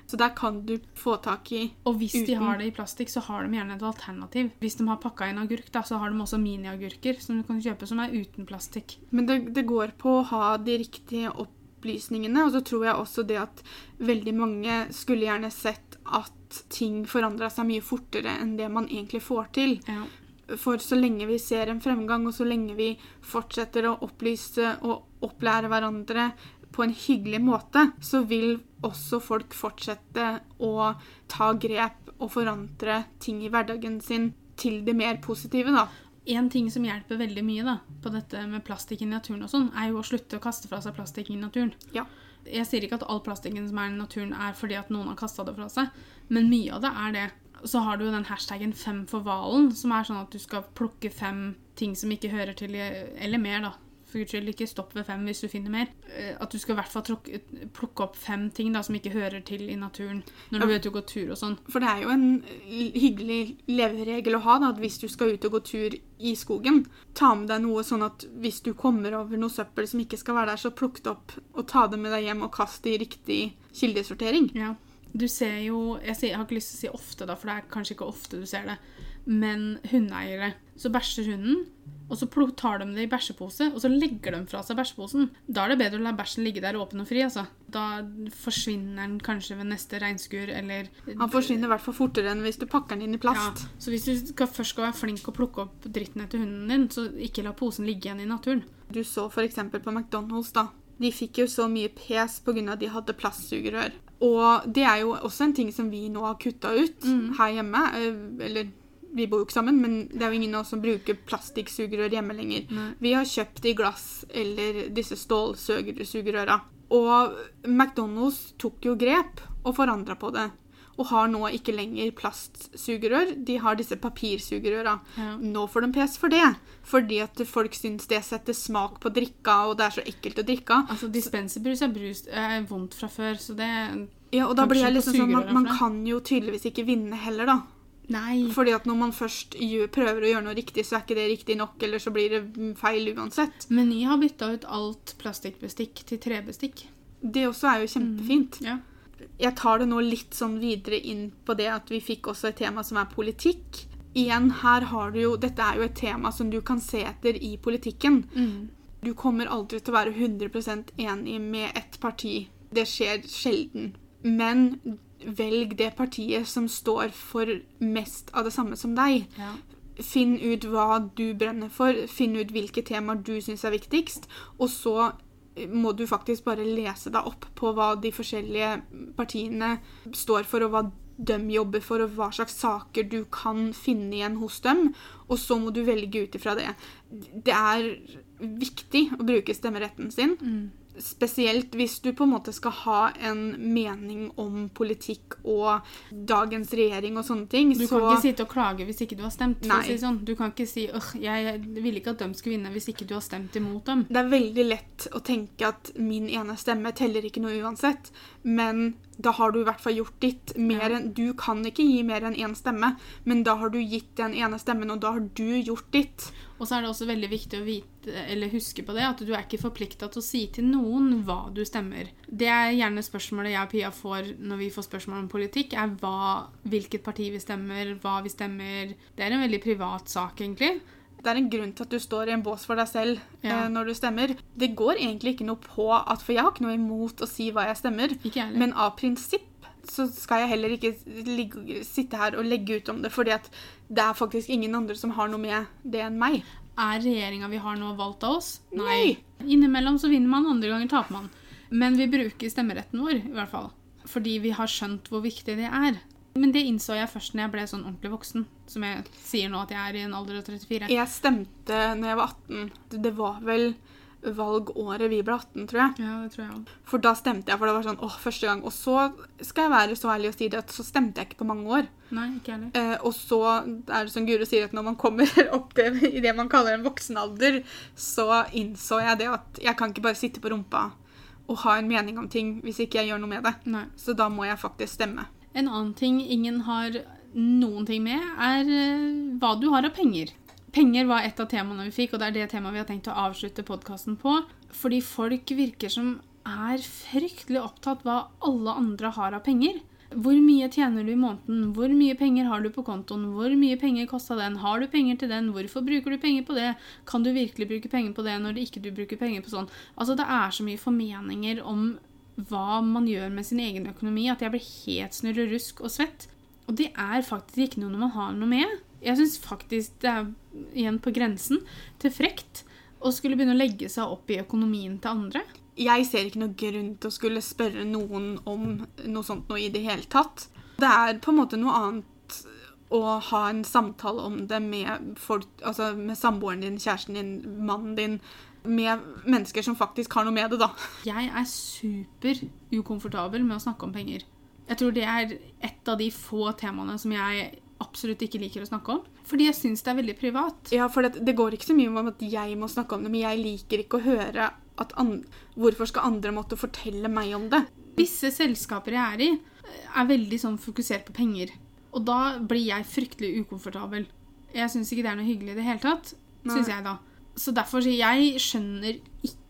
Så der kan du få tak i Og hvis de har det i plastikk, så har de gjerne et alternativ. Hvis de har pakka inn agurk, da, så har de også miniagurker som du kan kjøpe som er uten plastikk. Men det, det går på å ha de riktige opplysningene, og så tror jeg også det at veldig mange skulle gjerne sett at ting forandra seg mye fortere enn det man egentlig får til. Ja. For så lenge vi ser en fremgang, og så lenge vi fortsetter å opplyse og opplære hverandre på en hyggelig måte, så vil også folk fortsette å ta grep og forandre ting i hverdagen sin til det mer positive, da. En ting som hjelper veldig mye da, på dette med plastikk i naturen, og sånn, er jo å slutte å kaste fra seg plastikk i naturen. Ja. Jeg sier ikke at all plastikken som er i naturen, er fordi at noen har kasta det fra seg, men mye av det er det. Så har du jo den hashtaggen 'fem for hvalen', som er sånn at du skal plukke fem ting som ikke hører til Eller mer, da. For guds skyld, ikke stopp ved fem hvis du finner mer. Eh, At du skal i hvert fall tråkke- plukke opp fem ting da, som ikke hører til i naturen når du Ja. vet du går tur og sånn. For det er jo en hyggelig leveregel å ha da, at hvis du skal ut og gå tur i skogen, ta med deg noe sånn at hvis du kommer over noe søppel som ikke skal være der, så plukk det opp og ta det med deg hjem og kast det i riktig kildesortering. Ja. Du ser jo jeg, sier, jeg har ikke lyst til å si ofte, da, for det er kanskje ikke ofte du ser det, men hundeeiere. Så bæsjer hunden, og så tar de det i bæsjepose, og så legger de fra seg bæsjeposen. Da er det bedre å la bæsjen ligge der åpen og fri. altså. Da forsvinner den kanskje ved neste regnskur, eller Han forsvinner i hvert fall fortere enn hvis du pakker den inn i plast. Ja, så hvis du skal, først skal være flink og plukke opp dritten etter hunden din, så ikke la posen ligge igjen i naturen. Du så f.eks. på McDonald's, da. De fikk jo så mye pes pga. at de hadde plastsugerør. Og det er jo også en ting som vi nå har kutta ut her hjemme. eh, Eller vi bor jo ikke sammen, men det er jo ingen av oss som bruker plastikksugerør hjemme lenger. Nei. Vi har kjøpt i glass eller disse stålsugerøra. Og McDonald's tok jo grep og forandra på det. Og har nå ikke lenger plastsugerør, de har disse papirsugerøra. Ja. Nå får de pes for det, fordi at folk syns det setter smak på drikka, og det er så ekkelt å drikke. Altså, Dispenserbrus er brus er vondt fra før, så det Ja, og da blir jeg liksom sånn, man, man kan jo tydeligvis ikke vinne heller, da. Nei. Fordi at når man først prøver å gjøre noe riktig, så er ikke det riktig nok, eller så blir det feil uansett. Meny har bytta ut alt plastikkbestikk til trebestikk. Det også er jo kjempefint. Ja. Jeg tar det nå litt sånn videre inn på det at vi fikk også et tema som er politikk. Igjen, her har du jo Dette er jo et tema som du kan se etter i politikken. Mm. Du kommer aldri til å være 100 enig med ett parti. Det skjer sjelden. Men velg det partiet som står for mest av det samme som deg. ja. Finn ut hva du brenner for, finn ut hvilke temaer du syns er viktigst, og så må du faktisk bare lese deg opp på hva de forskjellige partiene står for, og hva de jobber for, og hva slags saker du kan finne igjen hos dem. Og så må du velge ut ifra det. Det er viktig å bruke stemmeretten sin. Mm. Spesielt hvis du på en måte skal ha en mening om politikk og dagens regjering og sånne ting. Du så kan ikke sitte og klage hvis ikke du har stemt. Si sånn. Du kan ikke si at jeg, jeg ville ikke at de skulle vinne hvis ikke du har stemt imot dem. det er veldig lett å tenke at min ene stemme teller ikke noe uansett, men da har du i hvert fall gjort ditt. Mer enn, du kan ikke gi mer enn én stemme, men da har du gitt den ene stemmen, og da har du gjort ditt. Og så er det også veldig viktig å vite, eller huske på det, at du er ikke forplikta til å si til noen hva du stemmer. Det er gjerne spørsmålet jeg og Pia får når vi får spørsmål om politikk, er hva, hvilket parti vi stemmer, hva vi stemmer. Det er en veldig privat sak, egentlig. Det er en grunn til at du står i en bås for deg selv Ja. eh, når du stemmer. Det går egentlig ikke noe på at For jeg har ikke noe imot å si hva jeg stemmer, jeg men av prinsipp så skal jeg heller ikke ligge, sitte her og legge ut om det, fordi at det er faktisk ingen andre som har noe med det enn meg. Er regjeringa vi har nå, valgt av oss? Nei. Innimellom så vinner man, andre ganger taper man. Men vi bruker stemmeretten vår, i hvert fall. Fordi vi har skjønt hvor viktig det er. Men det innså jeg først når jeg ble sånn ordentlig voksen. Som jeg sier nå at jeg er i en alder av 34. Jeg stemte når jeg var 18. Det- Det var vel valgåret vi ble 18, tror jeg. Ja, det tror jeg også. For da stemte jeg, for det var sånn åh, første gang. Og så skal jeg være så ærlig og si det at så stemte jeg ikke på mange år. Nei, ikke heller. Eh, og så er det som Guro sier, at når man kommer opp i det man kaller en voksen alder, så innså jeg det at jeg kan ikke bare sitte på rumpa og ha en mening om ting hvis ikke jeg gjør noe med det. Nei. Så da må jeg faktisk stemme. En annen ting ingen har noen ting med, er eh, hva du har av penger. Penger var et av temaene vi fikk, og det er det temaet vi har tenkt å avslutte podkasten på. Fordi folk virker som er fryktelig opptatt hva alle andre har av penger. Hvor mye tjener du i måneden? Hvor mye penger har du på kontoen? Hvor mye penger kosta den? Har du penger til den? Hvorfor bruker du penger på det? Kan du virkelig bruke penger på det når du ikke bruker penger på sånn? Altså, det er så mye formeninger om hva man gjør med sin egen økonomi, at jeg blir helt snurrerusk og svett. Og det er faktisk ikke noe man har noe med. Jeg syns faktisk det er igjen på grensen til frekt å skulle begynne å legge seg opp i økonomien til andre. Jeg ser ikke noe grunn til å skulle spørre noen om noe sånt noe i det hele tatt. Det er på en måte noe annet å ha en samtale om det med folk, altså med samboeren din, kjæresten din, mannen din, med mennesker som faktisk har noe med det, da. Jeg er super ukomfortabel med å snakke om penger. Jeg tror det er et av de få temaene som jeg absolutt ikke liker å snakke om. Fordi jeg syns det er veldig privat. Ja, for det, det, går ikke så mye om at jeg må snakke om det, men jeg liker ikke å høre at Hvorfor skal andre måtte fortelle meg om det? Visse selskaper jeg er i, er veldig sånn fokusert på penger. Og da blir jeg fryktelig ukomfortabel. Jeg syns ikke det er noe hyggelig i det hele tatt. Syns jeg da. Så derfor sier jeg skjønner ikke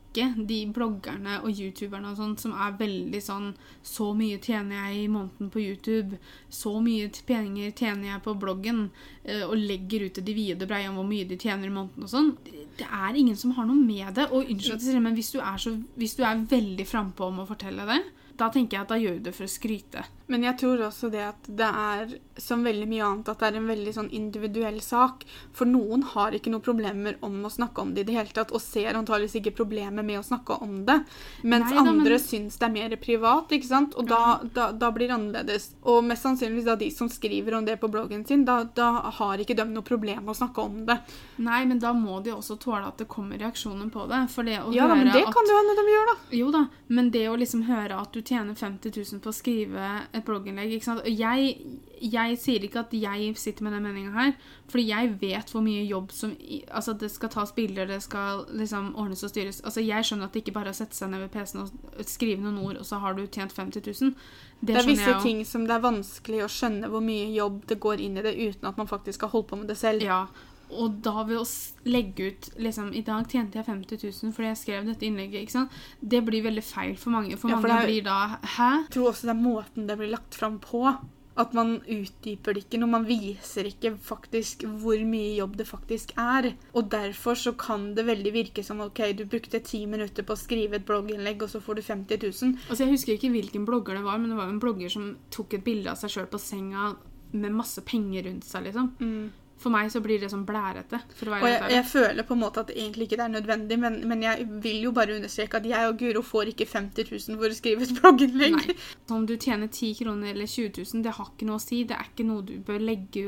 de bloggerne og youtuberne og sånt som er veldig sånn Så mye tjener jeg i måneden på YouTube. Så mye penger tjener jeg på bloggen. Eh, og legger ut til de vide breie om hvor mye de tjener i måneden og sånn. Det er ingen som har noe med det. Og unnskyld, men hvis du er, så, hvis du er veldig frampå om å fortelle det, da tenker jeg at da gjør du det for å skryte. Men jeg tror også det at det er, som veldig mye annet, at det er en veldig sånn individuell sak. For noen har ikke noen problemer om å snakke om det i det hele tatt, og ser antageligvis ikke problemer med å snakke om det. Mens Nei, da, andre men... syns det er mer privat, ikke sant? Og da, da, da, blir det annerledes. Og mest sannsynligvis da de som skriver om det på bloggen sin, da har ikke de noe problem med å snakke om det. Nei, men da må de også tåle at det kommer reaksjoner på det. For det å ja, høre men det at... kan det hende de gjør, da. Jo da, men det å liksom høre at du tjener 50 000 på å skrive et blogginnlegg ikke sant? Jeg, jeg sier ikke at jeg sitter med den meninga her, fordi jeg vet hvor mye jobb som Altså, det skal tas bilder, det skal liksom ordnes og styres. Altså, Jeg skjønner at det ikke bare er å sette seg ned ved PC-en og skrive noen ord, og så har du tjent 50 000. Det, det er visse ting som det er vanskelig å skjønne hvor mye jobb det går inn i det, uten at man faktisk har holdt på med det selv. Ja, og da ved å legge ut liksom, I dag tjente jeg 50 000 fordi jeg skrev dette innlegget. ikke sant? Det blir veldig feil for mange. For, ja, for mange er, blir da Hæ? Jeg tror også det er måten det blir lagt fram på. At man utdyper det ikke når man viser ikke faktisk hvor mye jobb det faktisk er. Og derfor så kan det veldig virke som ok, du brukte ti minutter på å skrive et blogginnlegg, og så får du 50 000. Altså Jeg husker ikke hvilken blogger det var, men det var en blogger som tok et bilde av seg sjøl på senga med masse penger rundt seg, liksom. Mm. For meg så blir det sånn blærete. og jeg, jeg, føler på en måte at det egentlig ikke er nødvendig, men, men, jeg vil jo bare understreke at jeg og Guro får ikke 50 000 for å skrive et blogginnlegg. Nei. Om du tjener 10 kroner eller 20 000, det har ikke noe å si. Det er ikke noe du bør legge,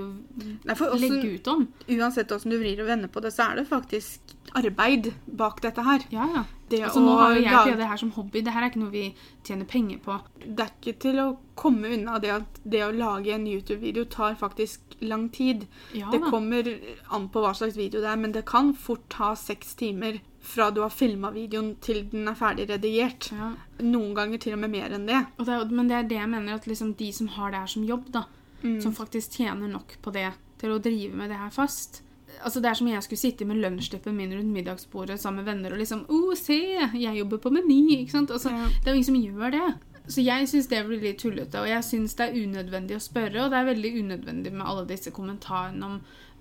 Nei, også, legge ut om. Uansett hvordan du vrir og vender på det, så er det faktisk arbeid bak dette her. Ja, ja. Det altså, nå har jo jeg lage... det her som hobby. Det her er ikke noe vi tjener penger på. Det er ikke til å komme unna det at det å lage en YouTube-video tar faktisk lang tid. Ja, det kommer an på hva slags video det er, men det kan fort ta seks timer fra du har filma videoen til den er ferdig redigert. Ja. Noen ganger til og med mer enn det. det men det er det jeg mener, at liksom de som har det her som jobb, da, mm. som faktisk tjener nok på det til å drive med det her fast, altså Det er som jeg skulle sitte med lunsjteppet min rundt middagsbordet sammen med venner og liksom Å, se! Jeg jobber på Meny! ikke sant? Altså, ja. Det er jo ingen som gjør det. Så jeg syns det blir litt tullete, og jeg syns det er unødvendig å spørre. Og det er veldig unødvendig med alle disse kommentarene om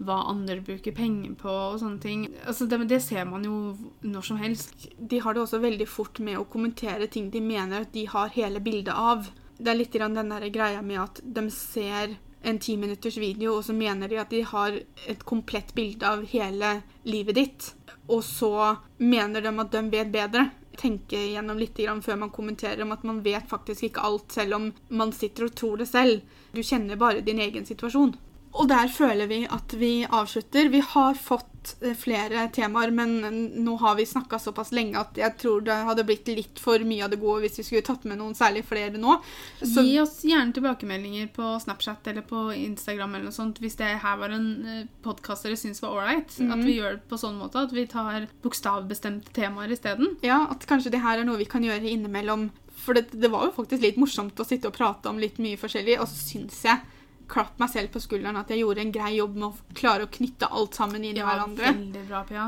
hva andre bruker penger på og sånne ting. Altså det, det, ser man jo når som helst. De har det også veldig fort med å kommentere ting de mener at de har hele bildet av. Det er litt den der greia med at de ser en ti minutters video, og så mener de at de har et komplett bilde av hele livet ditt. Og så mener de at de vet bedre. Tenke gjennom litt før man kommenterer om at man vet faktisk ikke alt, selv om man sitter og tror det selv. Du kjenner bare din egen situasjon. Og der føler vi at vi avslutter. Vi har fått eh, flere temaer, men nå har vi snakka såpass lenge at jeg tror det hadde blitt litt for mye av det gode hvis vi skulle tatt med noen særlig flere nå. Så Gi oss gjerne tilbakemeldinger på Snapchat eller på Instagram eller noe sånt hvis det her var en eh, podkast dere syns var ålreit. Mm. At vi gjør det på sånn måte at vi tar bokstavbestemte temaer isteden. Ja, at kanskje det her er noe vi kan gjøre innimellom For det, det var jo faktisk litt morsomt å sitte og prate om litt mye forskjellig, og så syns jeg klapp meg selv på skulderen at jeg gjorde en grei jobb med å klare å knytte alt sammen inn i Ja, hverandre. veldig bra, Pia.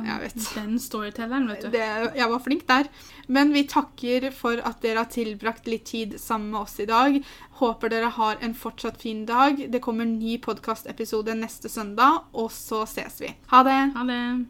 Den storytelleren, vet du. Det, jeg var flink der. Men vi takker for at dere har tilbrakt litt tid sammen med oss i dag. Håper dere har en fortsatt fin dag. Det kommer en ny podkastepisode neste søndag, og så ses vi. Ha det! Ha det.